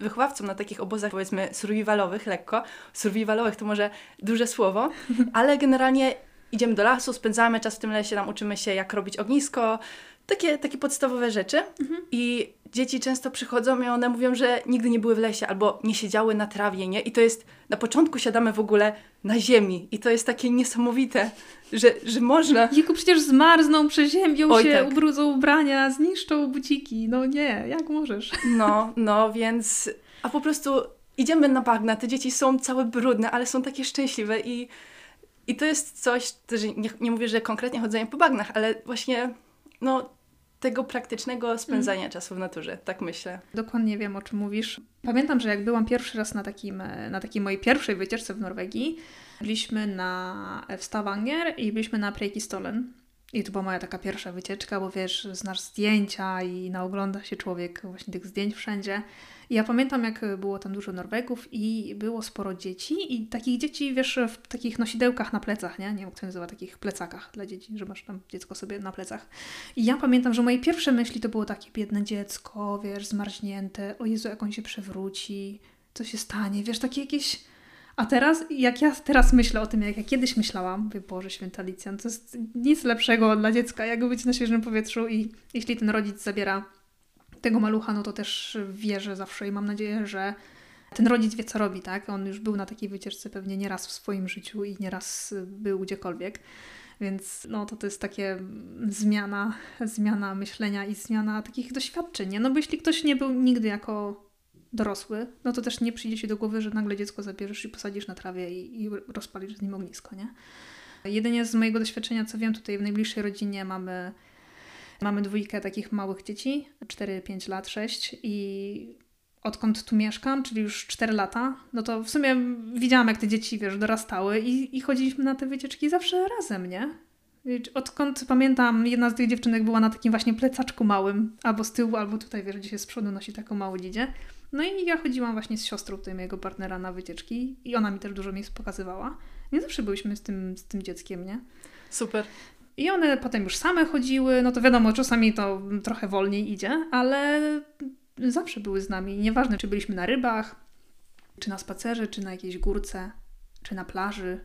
wychowawcą na takich obozach powiedzmy survivalowych lekko. Survivalowych to może duże słowo, ale generalnie idziemy do lasu, spędzamy czas w tym lesie, tam uczymy się jak robić ognisko, takie, takie podstawowe rzeczy. Mhm. I dzieci często przychodzą i one mówią, że nigdy nie były w lesie albo nie siedziały na trawie, nie? I to jest, na początku siadamy w ogóle na ziemi i to jest takie niesamowite, że, że można... Jiku, przecież zmarzną, przeziębią Oj, się, tak. ubrudzą ubrania, zniszczą buciki. No nie, jak możesz? No, no, więc... A po prostu idziemy na bagna, te dzieci są całe brudne, ale są takie szczęśliwe i... I to jest coś, że nie, nie mówię, że konkretnie chodzenie po bagnach, ale właśnie no, tego praktycznego spędzania mm. czasu w naturze, tak myślę. Dokładnie wiem, o czym mówisz. Pamiętam, że jak byłam pierwszy raz na, takim, na takiej mojej pierwszej wycieczce w Norwegii, byliśmy na, w Stavanger i byliśmy na Preikestolen. I to była moja taka pierwsza wycieczka, bo wiesz, znasz zdjęcia i naogląda się człowiek właśnie tych zdjęć wszędzie. Ja pamiętam, jak było tam dużo Norwegów i było sporo dzieci i takich dzieci, wiesz, w takich nosidełkach na plecach, nie? Nie wiem, jak to nazywa, takich plecakach dla dzieci, że masz tam dziecko sobie na plecach. I ja pamiętam, że moje pierwsze myśli to było takie biedne dziecko, wiesz, zmarznięte, o Jezu, jak on się przewróci, co się stanie, wiesz, takie jakieś... A teraz, jak ja teraz myślę o tym, jak ja kiedyś myślałam, mówię, Boże Święta Alicjan, to jest nic lepszego dla dziecka, jak być na świeżym powietrzu i jeśli ten rodzic zabiera tego malucha, no to też wierzę zawsze i mam nadzieję, że ten rodzic wie, co robi, tak? On już był na takiej wycieczce pewnie nieraz w swoim życiu i nieraz był gdziekolwiek. Więc no, to, to jest takie zmiana, zmiana myślenia i zmiana takich doświadczeń. Nie? No bo jeśli ktoś nie był nigdy jako dorosły, no to też nie przyjdzie się do głowy, że nagle dziecko zabierzesz i posadzisz na trawie i, i rozpalisz z nim ognisko, nie? Jedynie z mojego doświadczenia, co wiem, tutaj w najbliższej rodzinie mamy Mamy dwójkę takich małych dzieci, 4, 5 lat, 6 i odkąd tu mieszkam, czyli już 4 lata, no to w sumie widziałam, jak te dzieci, wiesz, dorastały i, i chodziliśmy na te wycieczki zawsze razem, nie? Odkąd pamiętam, jedna z tych dziewczynek była na takim właśnie plecaczku małym, albo z tyłu, albo tutaj, wiesz, gdzie się z przodu nosi taką małą dzidzie. No i ja chodziłam właśnie z siostrą tutaj mojego partnera na wycieczki i ona mi też dużo miejsc pokazywała. Nie zawsze byliśmy z tym, z tym dzieckiem, nie? Super. I one potem już same chodziły, no to wiadomo, czasami to trochę wolniej idzie, ale zawsze były z nami. Nieważne, czy byliśmy na rybach, czy na spacerze, czy na jakiejś górce, czy na plaży.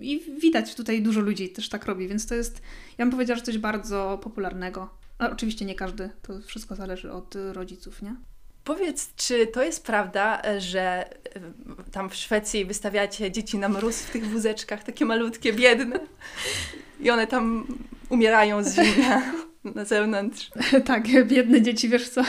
I widać tutaj dużo ludzi też tak robi, więc to jest, ja bym powiedziała, że coś bardzo popularnego. A oczywiście nie każdy, to wszystko zależy od rodziców, nie? Powiedz, czy to jest prawda, że e, tam w Szwecji wystawiacie dzieci na mróz w tych wózeczkach, takie malutkie, biedne? I one tam umierają z zimna na zewnątrz. tak, biedne dzieci, wiesz co?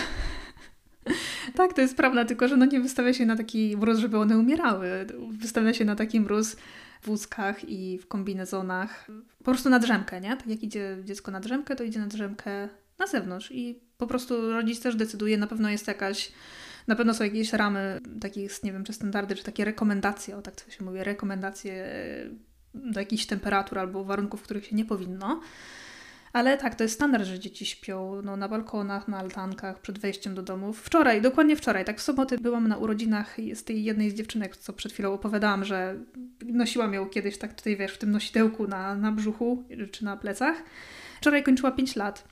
tak, to jest prawda, tylko że no nie wystawia się na taki mróz, żeby one umierały. Wystawia się na taki mróz w wózkach i w kombinezonach. Po prostu na drzemkę, nie? Tak jak idzie dziecko na drzemkę, to idzie na drzemkę na zewnątrz i po prostu rodzic też decyduje, na pewno jest jakaś na pewno są jakieś ramy, takie, nie wiem, czy standardy, czy takie rekomendacje, o tak to się mówi, rekomendacje do jakichś temperatur albo warunków, w których się nie powinno. Ale tak, to jest standard, że dzieci śpią no, na balkonach, na altankach, przed wejściem do domów. Wczoraj, dokładnie wczoraj, tak w sobotę byłam na urodzinach z tej jednej z dziewczynek, co przed chwilą opowiadałam, że nosiłam ją kiedyś tak tutaj, wiesz, w tym nosidełku na, na brzuchu czy na plecach. Wczoraj kończyła 5 lat.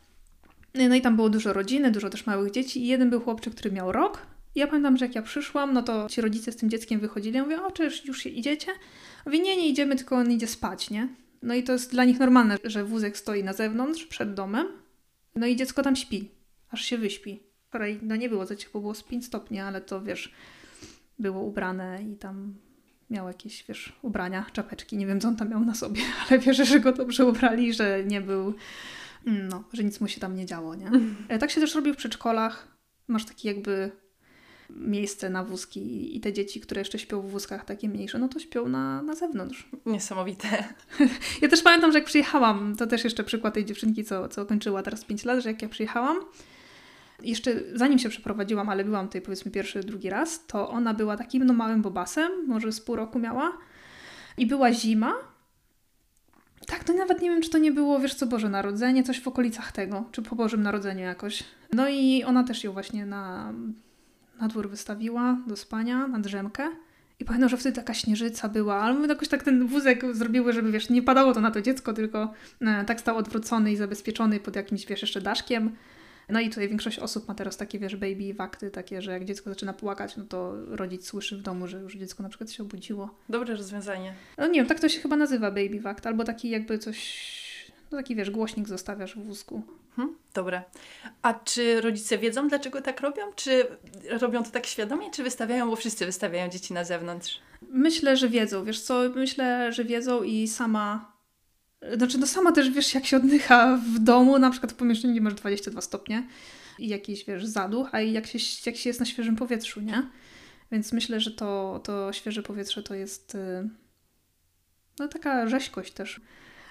No i tam było dużo rodziny, dużo też małych dzieci i jeden był chłopczyk, który miał rok. I ja pamiętam, że jak ja przyszłam, no to ci rodzice z tym dzieckiem wychodzili. Ja mówię, o, czy już się idziecie? Mówię, nie, nie idziemy, tylko on idzie spać, nie? No i to jest dla nich normalne, że wózek stoi na zewnątrz, przed domem, no i dziecko tam śpi, aż się wyśpi. Wczoraj no nie było za ciepło, było z 5 stopni, ale to wiesz, było ubrane i tam miał jakieś, wiesz, ubrania, czapeczki, nie wiem co on tam miał na sobie, ale wierzę, że go dobrze ubrali, że nie był, no, że nic mu się tam nie działo, nie? E, tak się też robi w przedszkolach, masz taki jakby miejsce na wózki i te dzieci, które jeszcze śpią w wózkach takie mniejsze, no to śpią na, na zewnątrz. Niesamowite. Ja też pamiętam, że jak przyjechałam, to też jeszcze przykład tej dziewczynki, co, co kończyła teraz 5 lat, że jak ja przyjechałam, jeszcze zanim się przeprowadziłam, ale byłam tutaj powiedzmy pierwszy, drugi raz, to ona była takim no małym bobasem, może z pół roku miała i była zima. Tak, to nawet nie wiem, czy to nie było, wiesz co, Boże Narodzenie, coś w okolicach tego, czy po Bożym Narodzeniu jakoś. No i ona też ją właśnie na na dwór wystawiła do spania, na drzemkę. I pamiętam, że wtedy taka śnieżyca była, ale my jakoś tak ten wózek zrobiły, żeby wiesz, nie padało to na to dziecko, tylko e, tak stał odwrócony i zabezpieczony pod jakimś, wiesz, jeszcze daszkiem. No i tutaj większość osób ma teraz takie, wiesz, baby wakty, takie, że jak dziecko zaczyna płakać, no to rodzic słyszy w domu, że już dziecko na przykład się obudziło. Dobre rozwiązanie. No nie wiem, tak to się chyba nazywa baby wakt, albo taki jakby coś, no taki, wiesz, głośnik zostawiasz w wózku. Hmm, dobre. A czy rodzice wiedzą, dlaczego tak robią? Czy robią to tak świadomie, czy wystawiają, bo wszyscy wystawiają dzieci na zewnątrz? Myślę, że wiedzą. Wiesz co, myślę, że wiedzą i sama... Znaczy, no sama też wiesz, jak się oddycha w domu, na przykład w pomieszczeniu, gdzie masz 22 stopnie i jakiś, wiesz, zaduch, a jak się, jak się jest na świeżym powietrzu, nie? Więc myślę, że to, to świeże powietrze to jest y, no taka rzeźkość też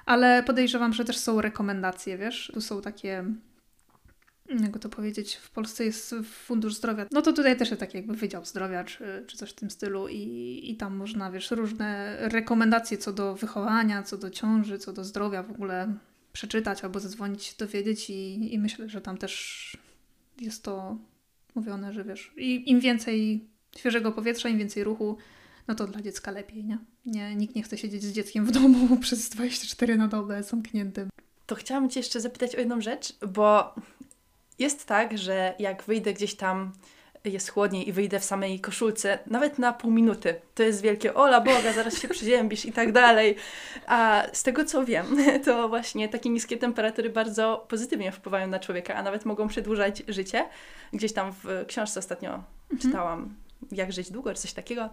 ale podejrzewam, że też są rekomendacje, wiesz? Tu są takie jakby to powiedzieć, w Polsce jest Fundusz Zdrowia. No to tutaj też jest taki jakby Wydział Zdrowia, czy, czy coś w tym stylu i, i tam można, wiesz, różne rekomendacje co do wychowania, co do ciąży, co do zdrowia w ogóle przeczytać albo zadzwonić, dowiedzieć i, i myślę, że tam też jest to mówione, że wiesz, i im więcej świeżego powietrza, im więcej ruchu, no to dla dziecka lepiej, nie? nie? Nikt nie chce siedzieć z dzieckiem w domu przez 24 na dobę zamkniętym. To chciałam Cię jeszcze zapytać o jedną rzecz, bo jest tak, że jak wyjdę gdzieś tam, jest chłodniej i wyjdę w samej koszulce, nawet na pół minuty, to jest wielkie ola Boga, zaraz się przeziębisz i tak dalej. A z tego co wiem, to właśnie takie niskie temperatury bardzo pozytywnie wpływają na człowieka, a nawet mogą przedłużać życie. Gdzieś tam w książce ostatnio mhm. czytałam jak żyć długo, czy coś takiego.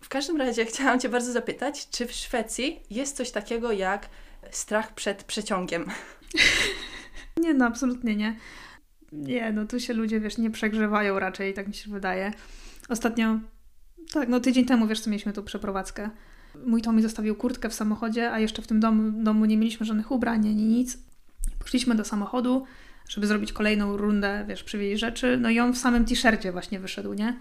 W każdym razie chciałam Cię bardzo zapytać, czy w Szwecji jest coś takiego jak strach przed przeciągiem? Nie, no absolutnie nie. Nie, no tu się ludzie, wiesz, nie przegrzewają raczej, tak mi się wydaje. Ostatnio, tak, no tydzień temu, wiesz co, mieliśmy tu przeprowadzkę. Mój Tomi zostawił kurtkę w samochodzie, a jeszcze w tym domu, domu nie mieliśmy żadnych ubrań ani nic. Poszliśmy do samochodu, żeby zrobić kolejną rundę, wiesz, przywieźć rzeczy, no i on w samym t-shircie właśnie wyszedł, nie?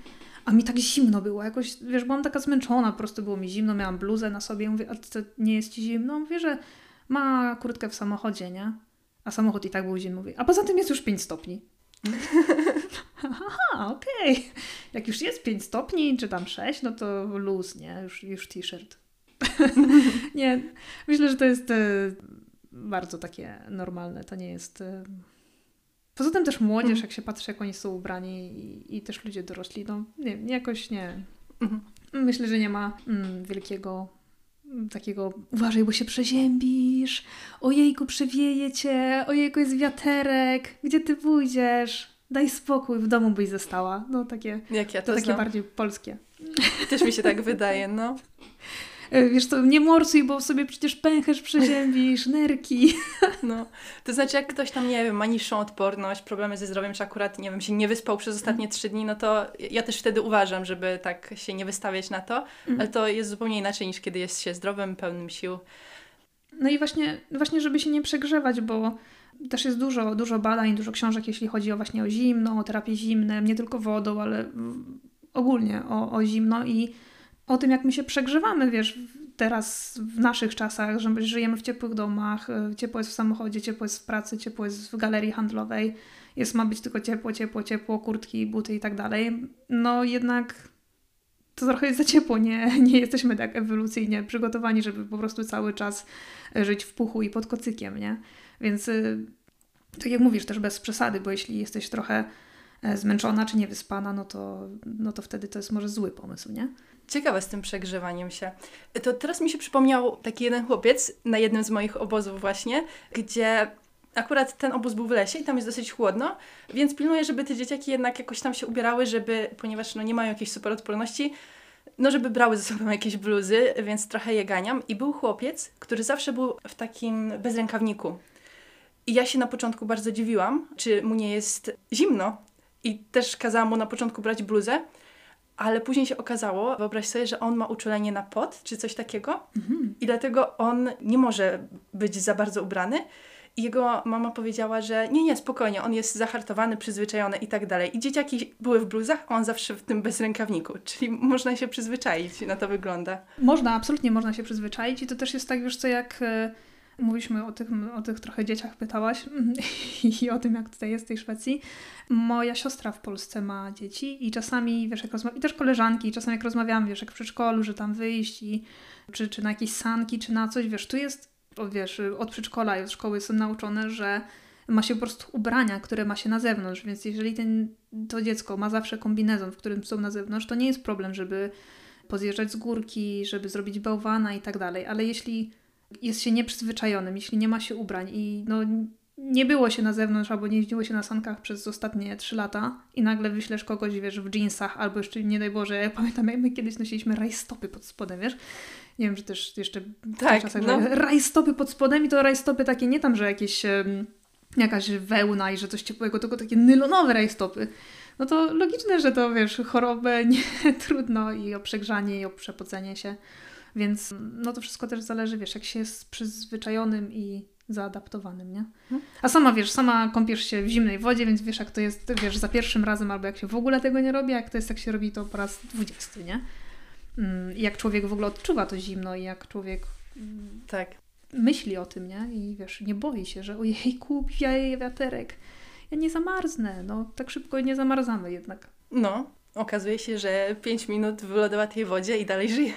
A mi tak zimno było, jakoś, wiesz, byłam taka zmęczona, po prostu było mi zimno, miałam bluzę na sobie, mówię, a to nie jest ci zimno? Mówię, że ma kurtkę w samochodzie, nie? A samochód i tak był zimny, mówię, a poza tym jest już 5 stopni. Aha, okej. Okay. Jak już jest 5 stopni, czy tam 6, no to luz, nie? Już, już t-shirt. nie, myślę, że to jest e, bardzo takie normalne. To nie jest... Poza tym też młodzież, mhm. jak się patrzy, jak oni są ubrani i, i też ludzie dorośli, no nie jakoś nie. Mhm. Myślę, że nie ma mm, wielkiego mm, takiego uważaj, bo się przeziębisz, ojejku, przewieje cię, ojejku, jest wiaterek, gdzie ty pójdziesz? Daj spokój, w domu byś została. No takie, jak ja to, to takie bardziej polskie. Też mi się tak wydaje, no. E, wiesz to nie morsuj, bo sobie przecież pęcherz przeziębisz, nerki. No, to znaczy jak ktoś tam, nie wiem, ma niższą odporność, problemy ze zdrowiem, czy akurat, nie wiem, się nie wyspał przez ostatnie trzy dni, no to ja też wtedy uważam, żeby tak się nie wystawiać na to, mhm. ale to jest zupełnie inaczej niż kiedy jest się zdrowym, pełnym sił. No i właśnie, właśnie żeby się nie przegrzewać, bo też jest dużo, dużo badań, dużo książek, jeśli chodzi o właśnie o zimno, o terapię zimne, nie tylko wodą, ale ogólnie o, o zimno i o tym, jak my się przegrzewamy, wiesz, teraz w naszych czasach, że żyjemy w ciepłych domach, y, ciepło jest w samochodzie, ciepło jest w pracy, ciepło jest w galerii handlowej, jest ma być tylko ciepło, ciepło, ciepło, kurtki, buty i tak dalej. No jednak to trochę jest za ciepło, nie, nie jesteśmy tak ewolucyjnie przygotowani, żeby po prostu cały czas żyć w puchu i pod kocykiem, nie? Więc y, tak jak mówisz, też bez przesady, bo jeśli jesteś trochę e, zmęczona czy niewyspana, no to, no to wtedy to jest może zły pomysł, nie? Ciekawe z tym przegrzewaniem się. To teraz mi się przypomniał taki jeden chłopiec na jednym z moich obozów właśnie, gdzie akurat ten obóz był w lesie i tam jest dosyć chłodno, więc pilnuję, żeby te dzieciaki jednak jakoś tam się ubierały, żeby, ponieważ no nie mają jakiejś super odporności, no żeby brały ze sobą jakieś bluzy, więc trochę je ganiam. I był chłopiec, który zawsze był w takim bezrękawniku. I ja się na początku bardzo dziwiłam, czy mu nie jest zimno. I też kazałam mu na początku brać bluzę, ale później się okazało, wyobraź sobie, że on ma uczulenie na pot, czy coś takiego. Mhm. I dlatego on nie może być za bardzo ubrany. I jego mama powiedziała, że nie, nie, spokojnie, on jest zahartowany, przyzwyczajony i tak dalej. I dzieciaki były w bluzach, a on zawsze w tym bezrękawniku. Czyli można się przyzwyczaić, na to wygląda. Można, absolutnie można się przyzwyczaić i to też jest tak, wiesz co, jak e, mówiliśmy o tych, o tych trochę dzieciach, pytałaś i o tym, jak tutaj jest w tej Szwecji. Moja siostra w Polsce ma dzieci i czasami, wiesz, jak rozmawiam, i też koleżanki, i czasami jak rozmawiam, wiesz, jak w przedszkolu, że tam wyjść i czy, czy na jakieś sanki, czy na coś, wiesz, tu jest wiesz, od przedszkola i od szkoły są nauczone, że ma się po prostu ubrania, które ma się na zewnątrz, więc jeżeli ten, to dziecko ma zawsze kombinezon, w którym są na zewnątrz, to nie jest problem, żeby pozjeżdżać z górki, żeby zrobić bałwana i tak dalej, ale jeśli jest się nieprzyzwyczajonym, jeśli nie ma się ubrań i no, nie było się na zewnątrz albo nie jeździło się na sankach przez ostatnie trzy lata i nagle wyślesz kogoś, wiesz, w jeansach albo jeszcze, nie daj Boże, ja pamiętam jak my kiedyś nosiliśmy rajstopy pod spodem, wiesz, nie wiem, czy też jeszcze w tak, czasach, no. że rajstopy pod spodem i to rajstopy takie nie tam, że jakieś um, jakaś wełna i że coś ciepłego, tylko takie nylonowe rajstopy. No to logiczne, że to wiesz, chorobę nie trudno i o przegrzanie i o przepocenie się. Więc no to wszystko też zależy, wiesz, jak się jest przyzwyczajonym i zaadaptowanym, nie? Mhm. A sama wiesz, sama kąpiesz się w zimnej wodzie, więc wiesz, jak to jest, wiesz, za pierwszym razem, albo jak się w ogóle tego nie robi, jak to jest, jak się robi to po raz dwudziesty, nie? Mm, jak człowiek w ogóle odczuwa to zimno i jak człowiek mm, tak. myśli o tym, nie? I wiesz, nie boi się, że ojejku, wieje wiaterek. Ja nie zamarznę. No, tak szybko nie zamarzamy jednak. No, okazuje się, że 5 minut w lodowatej wodzie i dalej żyje.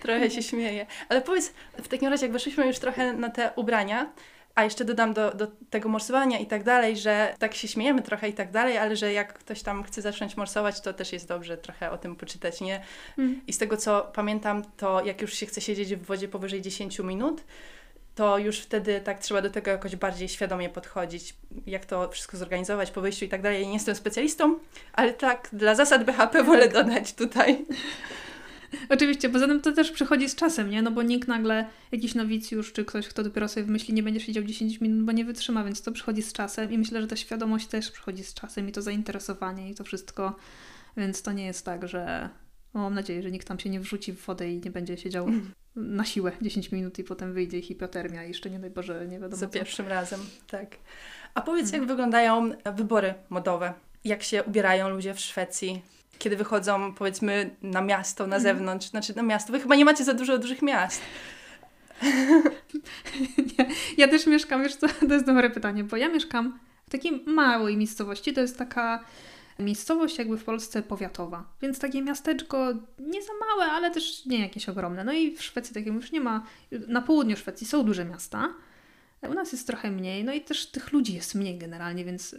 Trochę się śmieję. Ale powiedz, w takim razie, jak weszliśmy już trochę na te ubrania, a jeszcze dodam do, do tego morsowania i tak dalej, że tak się śmiejemy trochę i tak dalej, ale że jak ktoś tam chce zacząć morsować, to też jest dobrze trochę o tym poczytać, nie? Mm. I z tego co pamiętam, to jak już się chce siedzieć w wodzie powyżej 10 minut, to już wtedy tak trzeba do tego jakoś bardziej świadomie podchodzić, jak to wszystko zorganizować po wyjściu i tak dalej. Ja nie jestem specjalistą, ale tak dla zasad BHP wolę dodać tutaj. Oczywiście, poza tym to też przychodzi z czasem, nie? No bo nikt nagle, jakiś nowicjusz, czy ktoś, kto dopiero sobie wymyśli, nie będzie siedział 10 minut, bo nie wytrzyma, więc to przychodzi z czasem i myślę, że ta świadomość też przychodzi z czasem i to zainteresowanie i to wszystko, więc to nie jest tak, że no, mam nadzieję, że nikt tam się nie wrzuci w wodę i nie będzie siedział na siłę 10 minut i potem wyjdzie hipotermia i jeszcze nie daj Boże, nie wiadomo Za co. pierwszym razem, tak. A powiedz, jak hmm. wyglądają wybory modowe? Jak się ubierają ludzie w Szwecji? Kiedy wychodzą powiedzmy na miasto, na mhm. zewnątrz, znaczy na miasto. Wy chyba nie macie za dużo dużych miast. nie, ja też mieszkam, wiesz co, to jest dobre pytanie, bo ja mieszkam w takiej małej miejscowości, to jest taka miejscowość jakby w Polsce powiatowa, więc takie miasteczko nie za małe, ale też nie jakieś ogromne. No i w Szwecji takiego już nie ma, na południu Szwecji są duże miasta, u nas jest trochę mniej, no i też tych ludzi jest mniej generalnie, więc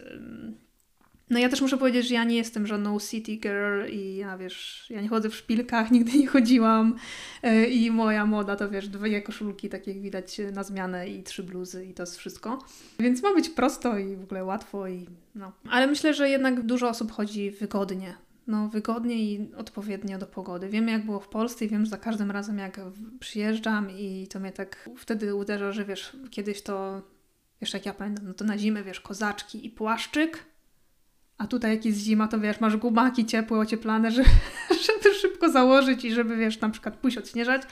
no ja też muszę powiedzieć, że ja nie jestem żadną city girl i ja wiesz, ja nie chodzę w szpilkach, nigdy nie chodziłam e, i moja moda to wiesz, dwie koszulki, tak jak widać na zmianę i trzy bluzy i to jest wszystko. Więc ma być prosto i w ogóle łatwo i no. Ale myślę, że jednak dużo osób chodzi wygodnie. No wygodnie i odpowiednio do pogody. Wiem jak było w Polsce i wiem, że za każdym razem jak przyjeżdżam i to mnie tak wtedy uderza, że wiesz, kiedyś to, wiesz jak ja pamiętam, no to na zimę wiesz, kozaczki i płaszczyk a tutaj jak jest zima, to wiesz, masz gumaki ciepłe, ocieplane, żeby, żeby szybko założyć i żeby, wiesz, na przykład pójść odśnieżać.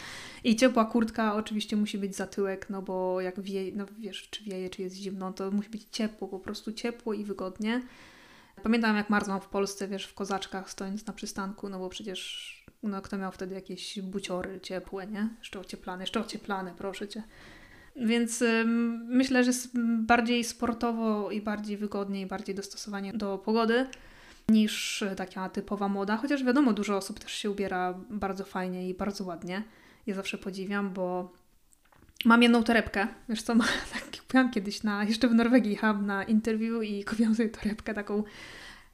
I ciepła kurtka oczywiście musi być za tyłek, no bo jak wieje, no wiesz, czy wieje, czy jest zimno, to musi być ciepło, po prostu ciepło i wygodnie. Pamiętam jak marzłam w Polsce, wiesz, w kozaczkach stojąc na przystanku, no bo przecież no, kto miał wtedy jakieś buciory ciepłe, nie? Jeszcze ocieplane, jeszcze ocieplane, proszę cię. Więc myślę, że jest bardziej sportowo i bardziej wygodnie i bardziej dostosowanie do pogody niż taka typowa moda. Chociaż wiadomo, dużo osób też się ubiera bardzo fajnie i bardzo ładnie. Ja zawsze podziwiam, bo mam jedną torebkę. Wiesz co, tak kupiłam kiedyś na, jeszcze w Norwegii jechałam na interview i kupiłam sobie torebkę taką,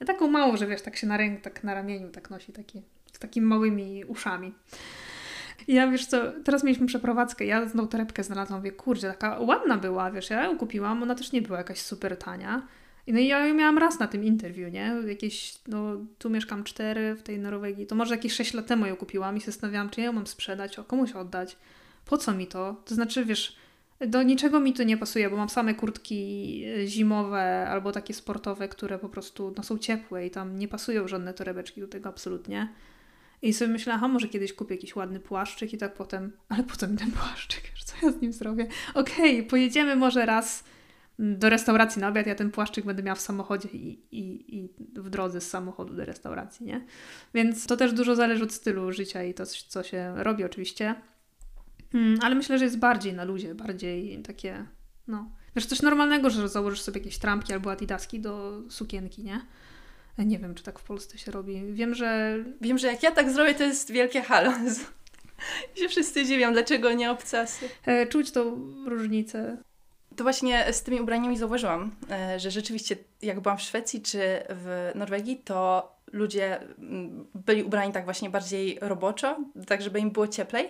taką małą, że wiesz, tak się na ręku, tak na ramieniu tak nosi, taki, z takimi małymi uszami. Ja wiesz co, teraz mieliśmy przeprowadzkę, ja znowu torebkę znalazłam, mówię, kurczę, taka ładna była, wiesz, ja ją kupiłam, ona też nie była jakaś super tania. No i ja ją miałam raz na tym interwiu, nie? Jakieś, no tu mieszkam cztery w tej Norwegii, to może jakieś sześć lat temu ją kupiłam i się zastanawiałam, czy ja ją mam sprzedać, o komuś oddać. Po co mi to? To znaczy, wiesz, do niczego mi to nie pasuje, bo mam same kurtki zimowe albo takie sportowe, które po prostu no, są ciepłe i tam nie pasują żadne torebeczki do tego absolutnie. I sobie myślałam, a może kiedyś kupię jakiś ładny płaszczyk i tak potem, ale po co mi ten płaszczyk? Co ja z nim zrobię? Okej, okay, pojedziemy może raz do restauracji na obiad, ja ten płaszczyk będę miała w samochodzie i, i, i w drodze z samochodu do restauracji, nie? Więc to też dużo zależy od stylu życia i to, co się robi oczywiście. Hmm, ale myślę, że jest bardziej na luzie, bardziej takie, no... Wiesz, coś normalnego, że założysz sobie jakieś trampki albo adidaski do sukienki, nie? Nie wiem, czy tak w Polsce się robi. Wiem, że... Wiem, że jak ja tak zrobię, to jest wielkie halo. I się wszyscy dziwią, dlaczego nie obcasy. E, czuć tą różnicę. To właśnie z tymi ubraniami zauważyłam, e, że rzeczywiście jak byłam w Szwecji czy w Norwegii, to ludzie mm, byli ubrani tak właśnie bardziej roboczo, tak żeby im było cieplej.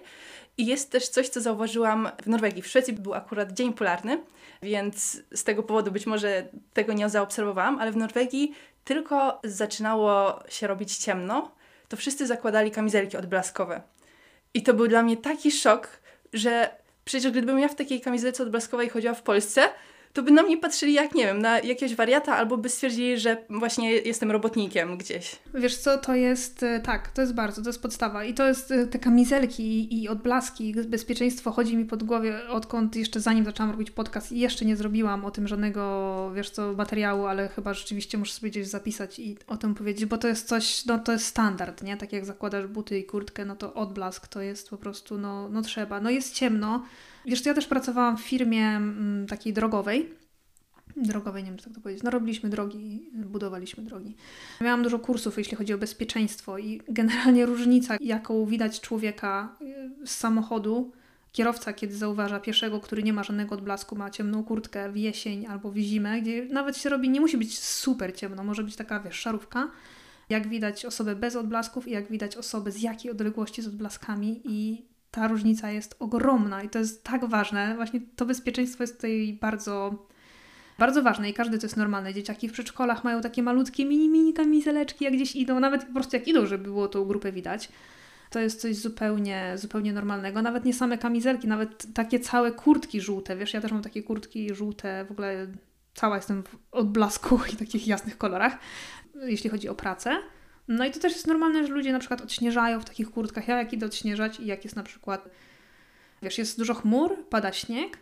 I jest też coś, co zauważyłam w Norwegii. W Szwecji był akurat dzień polarny, więc z tego powodu być może tego nie zaobserwowałam, ale w Norwegii tylko zaczynało się robić ciemno, to wszyscy zakładali kamizelki odblaskowe. I to był dla mnie taki szok, że przecież gdybym ja w takiej kamizelce odblaskowej chodziła w Polsce, to by na mnie patrzyli jak, nie wiem, na jakiegoś wariata, albo by stwierdzili, że właśnie jestem robotnikiem gdzieś. Wiesz co, to jest, e, tak, to jest bardzo, to jest podstawa. I to jest e, te kamizelki i odblaski, bezpieczeństwo chodzi mi pod głowę, odkąd jeszcze zanim zaczęłam robić podcast i jeszcze nie zrobiłam o tym żadnego, wiesz co, materiału, ale chyba rzeczywiście muszę sobie gdzieś zapisać i o tym powiedzieć, bo to jest coś, no to jest standard, nie? Tak jak zakładasz buty i kurtkę, no to odblask to jest po prostu, no, no trzeba. No jest ciemno, Wiesz, ja też pracowałam w firmie mm, takiej drogowej. Drogowej, nie wiem, czy tak to powiedzieć. No, robiliśmy drogi, budowaliśmy drogi. Miałam dużo kursów, jeśli chodzi o bezpieczeństwo, i generalnie różnica, jaką widać człowieka y, z samochodu, kierowca, kiedy zauważa pieszego, który nie ma żadnego odblasku, ma ciemną kurtkę w jesień albo w zimę, gdzie nawet się robi, nie musi być super ciemno, może być taka, wiesz, szarówka. Jak widać osobę bez odblasków i jak widać osobę z jakiej odległości z odblaskami i ta różnica jest ogromna i to jest tak ważne. Właśnie to bezpieczeństwo jest tutaj bardzo, bardzo ważne i każdy to jest normalne. Dzieciaki w przedszkolach mają takie malutkie mini, mini kamizeleczki, jak gdzieś idą, nawet po prostu jak idą, żeby było tą grupę widać. To jest coś zupełnie, zupełnie normalnego. Nawet nie same kamizelki, nawet takie całe kurtki żółte. Wiesz, ja też mam takie kurtki żółte, w ogóle cała jestem w odblasku i takich jasnych kolorach, jeśli chodzi o pracę. No i to też jest normalne, że ludzie na przykład odśnieżają w takich kurtkach. Ja jak idę odśnieżać i jak jest na przykład, wiesz, jest dużo chmur, pada śnieg,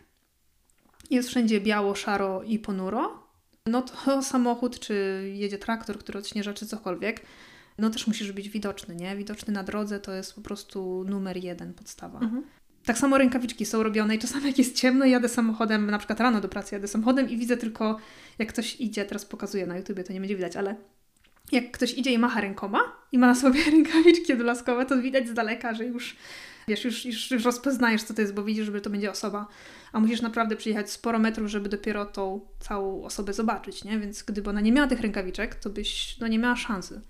jest wszędzie biało, szaro i ponuro, no to samochód, czy jedzie traktor, który odśnieża, czy cokolwiek, no też musisz być widoczny, nie? Widoczny na drodze to jest po prostu numer jeden, podstawa. Mhm. Tak samo rękawiczki są robione i czasami jak jest ciemno, jadę samochodem, na przykład rano do pracy jadę samochodem i widzę tylko, jak ktoś idzie, teraz pokazuję na YouTubie, to nie będzie widać, ale jak ktoś idzie i macha rękoma i ma na sobie rękawiczki odblaskowe, to widać z daleka, że już wiesz, już, już, już rozpoznajesz, co to jest, bo widzisz, że to będzie osoba, a musisz naprawdę przyjechać sporo metrów, żeby dopiero tą całą osobę zobaczyć, nie? Więc gdyby ona nie miała tych rękawiczek, to byś no, nie miała szansy.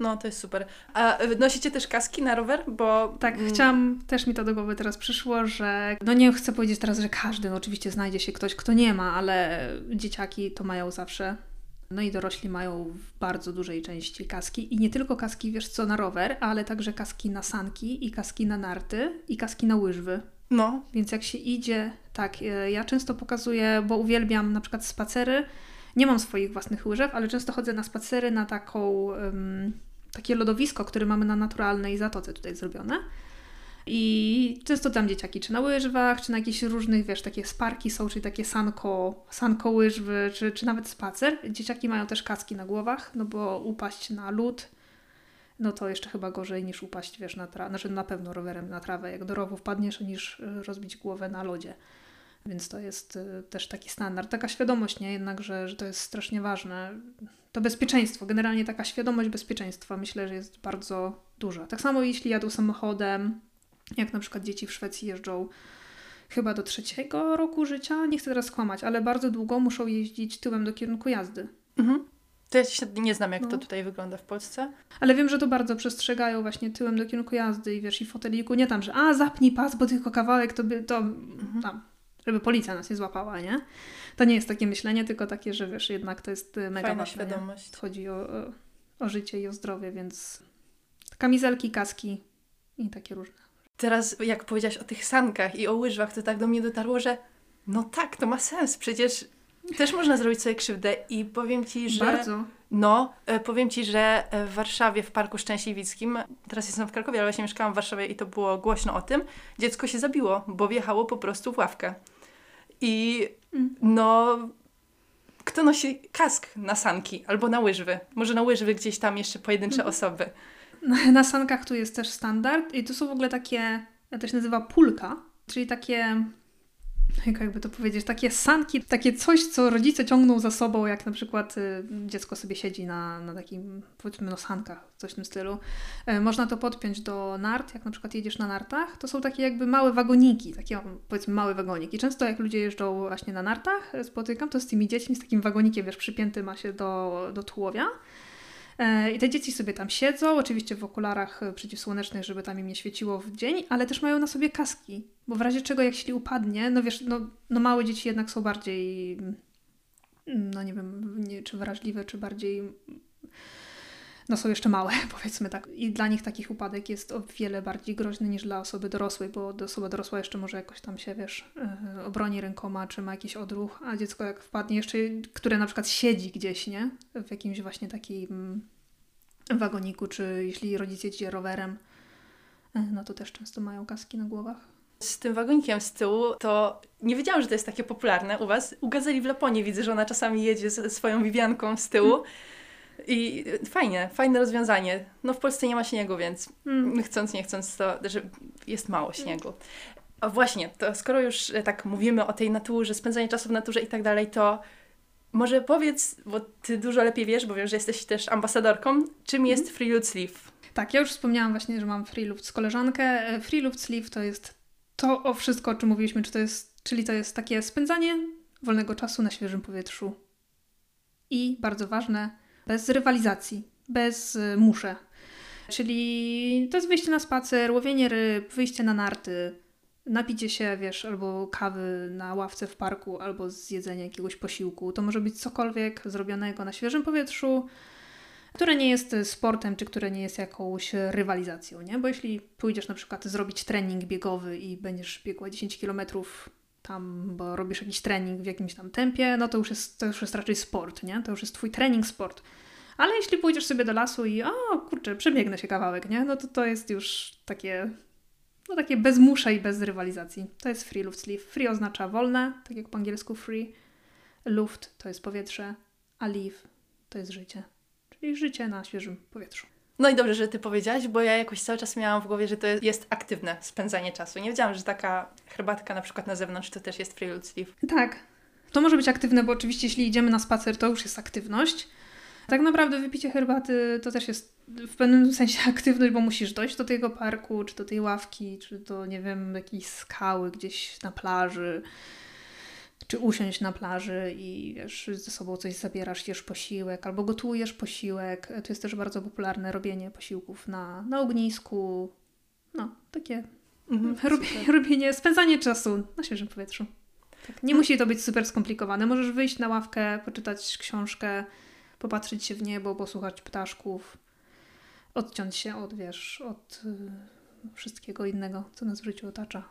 No, to jest super. A nosicie też kaski na rower? Bo... Tak, mm. chciałam, też mi to do głowy teraz przyszło, że no nie chcę powiedzieć teraz, że każdy, no oczywiście znajdzie się ktoś, kto nie ma, ale dzieciaki to mają zawsze no i dorośli mają w bardzo dużej części kaski i nie tylko kaski, wiesz co, na rower, ale także kaski na sanki i kaski na narty i kaski na łyżwy. No. Więc jak się idzie, tak, e, ja często pokazuję, bo uwielbiam na przykład spacery. Nie mam swoich własnych łyżew, ale często chodzę na spacery na taką, um, takie lodowisko, które mamy na naturalnej zatoce tutaj zrobione. I często tam dzieciaki czy na łyżwach, czy na jakichś różnych, wiesz, takie sparki są, czyli takie sanko, sanko łyżwy, czy, czy nawet spacer. Dzieciaki mają też kaski na głowach, no bo upaść na lód, no to jeszcze chyba gorzej niż upaść, wiesz, na trawę, znaczy na pewno rowerem na trawę, jak do rowu wpadniesz, niż y, rozbić głowę na lodzie. Więc to jest y, też taki standard, taka świadomość, nie? Jednak, że, że to jest strasznie ważne. To bezpieczeństwo, generalnie taka świadomość bezpieczeństwa myślę, że jest bardzo duża. Tak samo jeśli jadą samochodem, jak na przykład dzieci w Szwecji jeżdżą chyba do trzeciego roku życia, nie chcę teraz kłamać, ale bardzo długo muszą jeździć tyłem do kierunku jazdy. Mhm. To ja się nie znam, jak no. to tutaj wygląda w Polsce. Ale wiem, że to bardzo przestrzegają właśnie tyłem do kierunku jazdy i wiesz, i foteliku, nie tam, że a zapnij pas, bo tylko kawałek to by to mhm. tam, żeby policja nas nie złapała, nie? To nie jest takie myślenie, tylko takie, że wiesz, jednak to jest y, mega Fajna ważne. świadomość. Nie? Chodzi o, o, o życie i o zdrowie, więc kamizelki, kaski i takie różne. Teraz, jak powiedziałaś o tych sankach i o łyżwach, to tak do mnie dotarło, że no tak, to ma sens. Przecież też można zrobić sobie krzywdę i powiem Ci, że... Bardzo. No, e, powiem Ci, że e, w Warszawie, w Parku Szczęśliwickim, teraz jestem w Krakowie, ale właśnie mieszkałam w Warszawie i to było głośno o tym, dziecko się zabiło, bo wjechało po prostu w ławkę. I mm. no, kto nosi kask na sanki albo na łyżwy? Może na łyżwy gdzieś tam jeszcze pojedyncze mm. osoby. Na, sankach tu jest też standard i to są w ogóle takie, to się nazywa pulka, czyli takie jak jakby to powiedzieć, takie sanki, takie coś, co rodzice ciągną za sobą, jak na przykład y, dziecko sobie siedzi na, na takim, powiedzmy, no sankach, coś w tym stylu. E, można to podpiąć do nart, jak na przykład jedziesz na nartach, to są takie jakby małe wagoniki, takie powiedzmy małe wagoniki. Często jak ludzie jeżdżą właśnie na nartach, spotykam to z tymi dziećmi, z takim wagonikiem, wiesz, przypięty ma się do, do tułowia. E, I te dzieci sobie tam siedzą, oczywiście w okularach e, przeciwsłonecznych, żeby tam im nie świeciło w dzień, ale też mają na sobie kaski, bo w razie czego, jak jeśli upadnie, no wiesz, no, no małe dzieci jednak są bardziej, mm, no nie wiem, nie, czy wrażliwe, czy bardziej, no są jeszcze małe, powiedzmy tak. I dla nich takich upadek jest o wiele bardziej groźny niż dla osoby dorosłej, bo osoba dorosła jeszcze może jakoś tam się, wiesz, e, obroni rękoma, czy ma jakiś odruch, a dziecko jak wpadnie jeszcze, które na przykład siedzi gdzieś, nie? W jakimś właśnie takim wagoniku, czy jeśli rodzic jedzie rowerem, e, no to też często mają kaski na głowach. Z tym wagonikiem z tyłu, to nie wiedziałam, że to jest takie popularne u Was. U Gazeli w Laponii widzę, że ona czasami jedzie ze swoją Wiwianką z tyłu. Mm. I fajnie, fajne rozwiązanie. No w Polsce nie ma śniegu, więc mm. chcąc, nie chcąc, to że jest mało śniegu. A właśnie, to skoro już e, tak mówimy o tej naturze, spędzanie czasu w naturze i tak dalej, to może powiedz, bo ty dużo lepiej wiesz, bo wiem, że jesteś też ambasadorką, czym jest mhm. Free Loot Sleeve? Tak, ja już wspomniałam właśnie, że mam Free Loot z koleżankę. E, free Loot Sleeve to jest to o wszystko, o czym mówiliśmy, czy to jest, czyli to jest takie spędzanie wolnego czasu na świeżym powietrzu. I bardzo ważne, bez rywalizacji, bez y, muszę. Czyli to jest wyjście na spacer, łowienie ryb, wyjście na narty, napicie się, wiesz, albo kawy na ławce w parku, albo zjedzenie jakiegoś posiłku. To może być cokolwiek zrobionego na świeżym powietrzu, które nie jest sportem, czy które nie jest jakąś rywalizacją, nie? Bo jeśli pójdziesz na przykład zrobić trening biegowy i będziesz biegła 10 km tam, bo robisz jakiś trening w jakimś tam tempie, no to już jest, to już jest raczej sport, nie? To już jest twój trening sport. Ale jeśli pójdziesz sobie do lasu i o kurczę, przebiegnę się kawałek, nie? No to to jest już takie no takie bez musza i bez rywalizacji. To jest free luft sleeve. Free oznacza wolne, tak jak po angielsku free. Luft to jest powietrze, a leave to jest życie. Czyli życie na świeżym powietrzu. No i dobrze, że Ty powiedziałaś, bo ja jakoś cały czas miałam w głowie, że to jest aktywne spędzanie czasu. Nie wiedziałam, że taka herbatka na przykład na zewnątrz to też jest free sleeve. Tak. To może być aktywne, bo oczywiście jeśli idziemy na spacer, to już jest aktywność. Tak naprawdę wypicie herbaty to też jest w pewnym sensie aktywność, bo musisz dojść do tego parku, czy do tej ławki, czy do, nie wiem, jakiejś skały gdzieś na plaży czy usiąść na plaży i wiesz, ze sobą coś zabierasz, jesz posiłek, albo gotujesz posiłek. To jest też bardzo popularne robienie posiłków na, na ognisku. No, takie mhm, robienie, robienie, spędzanie czasu na świeżym powietrzu. Tak. Nie musi to być super skomplikowane. Możesz wyjść na ławkę, poczytać książkę, popatrzeć się w niebo, posłuchać ptaszków, odciąć się od, wiesz, od y, wszystkiego innego, co nas w życiu otacza.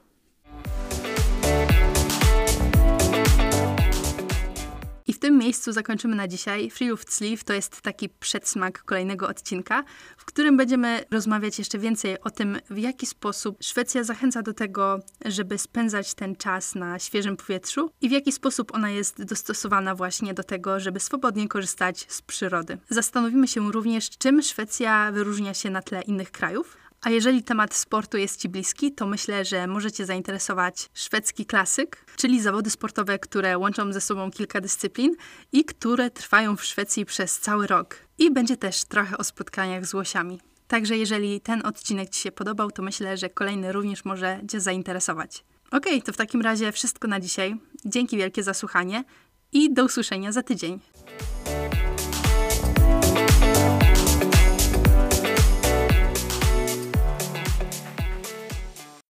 Tym miejscu zakończymy na dzisiaj. Free Luft Sleeve to jest taki przedsmak kolejnego odcinka, w którym będziemy rozmawiać jeszcze więcej o tym, w jaki sposób Szwecja zachęca do tego, żeby spędzać ten czas na świeżym powietrzu i w jaki sposób ona jest dostosowana właśnie do tego, żeby swobodnie korzystać z przyrody. Zastanowimy się również, czym Szwecja wyróżnia się na tle innych krajów. A jeżeli temat sportu jest Ci bliski, to myślę, że możecie zainteresować szwedzki klasyk, czyli zawody sportowe, które łączą ze sobą kilka dyscyplin i które trwają w Szwecji przez cały rok. I będzie też trochę o spotkaniach z łosiami. Także jeżeli ten odcinek Ci się podobał, to myślę, że kolejny również może Cię zainteresować. Ok, to w takim razie wszystko na dzisiaj. Dzięki wielkie za słuchanie i do usłyszenia za tydzień.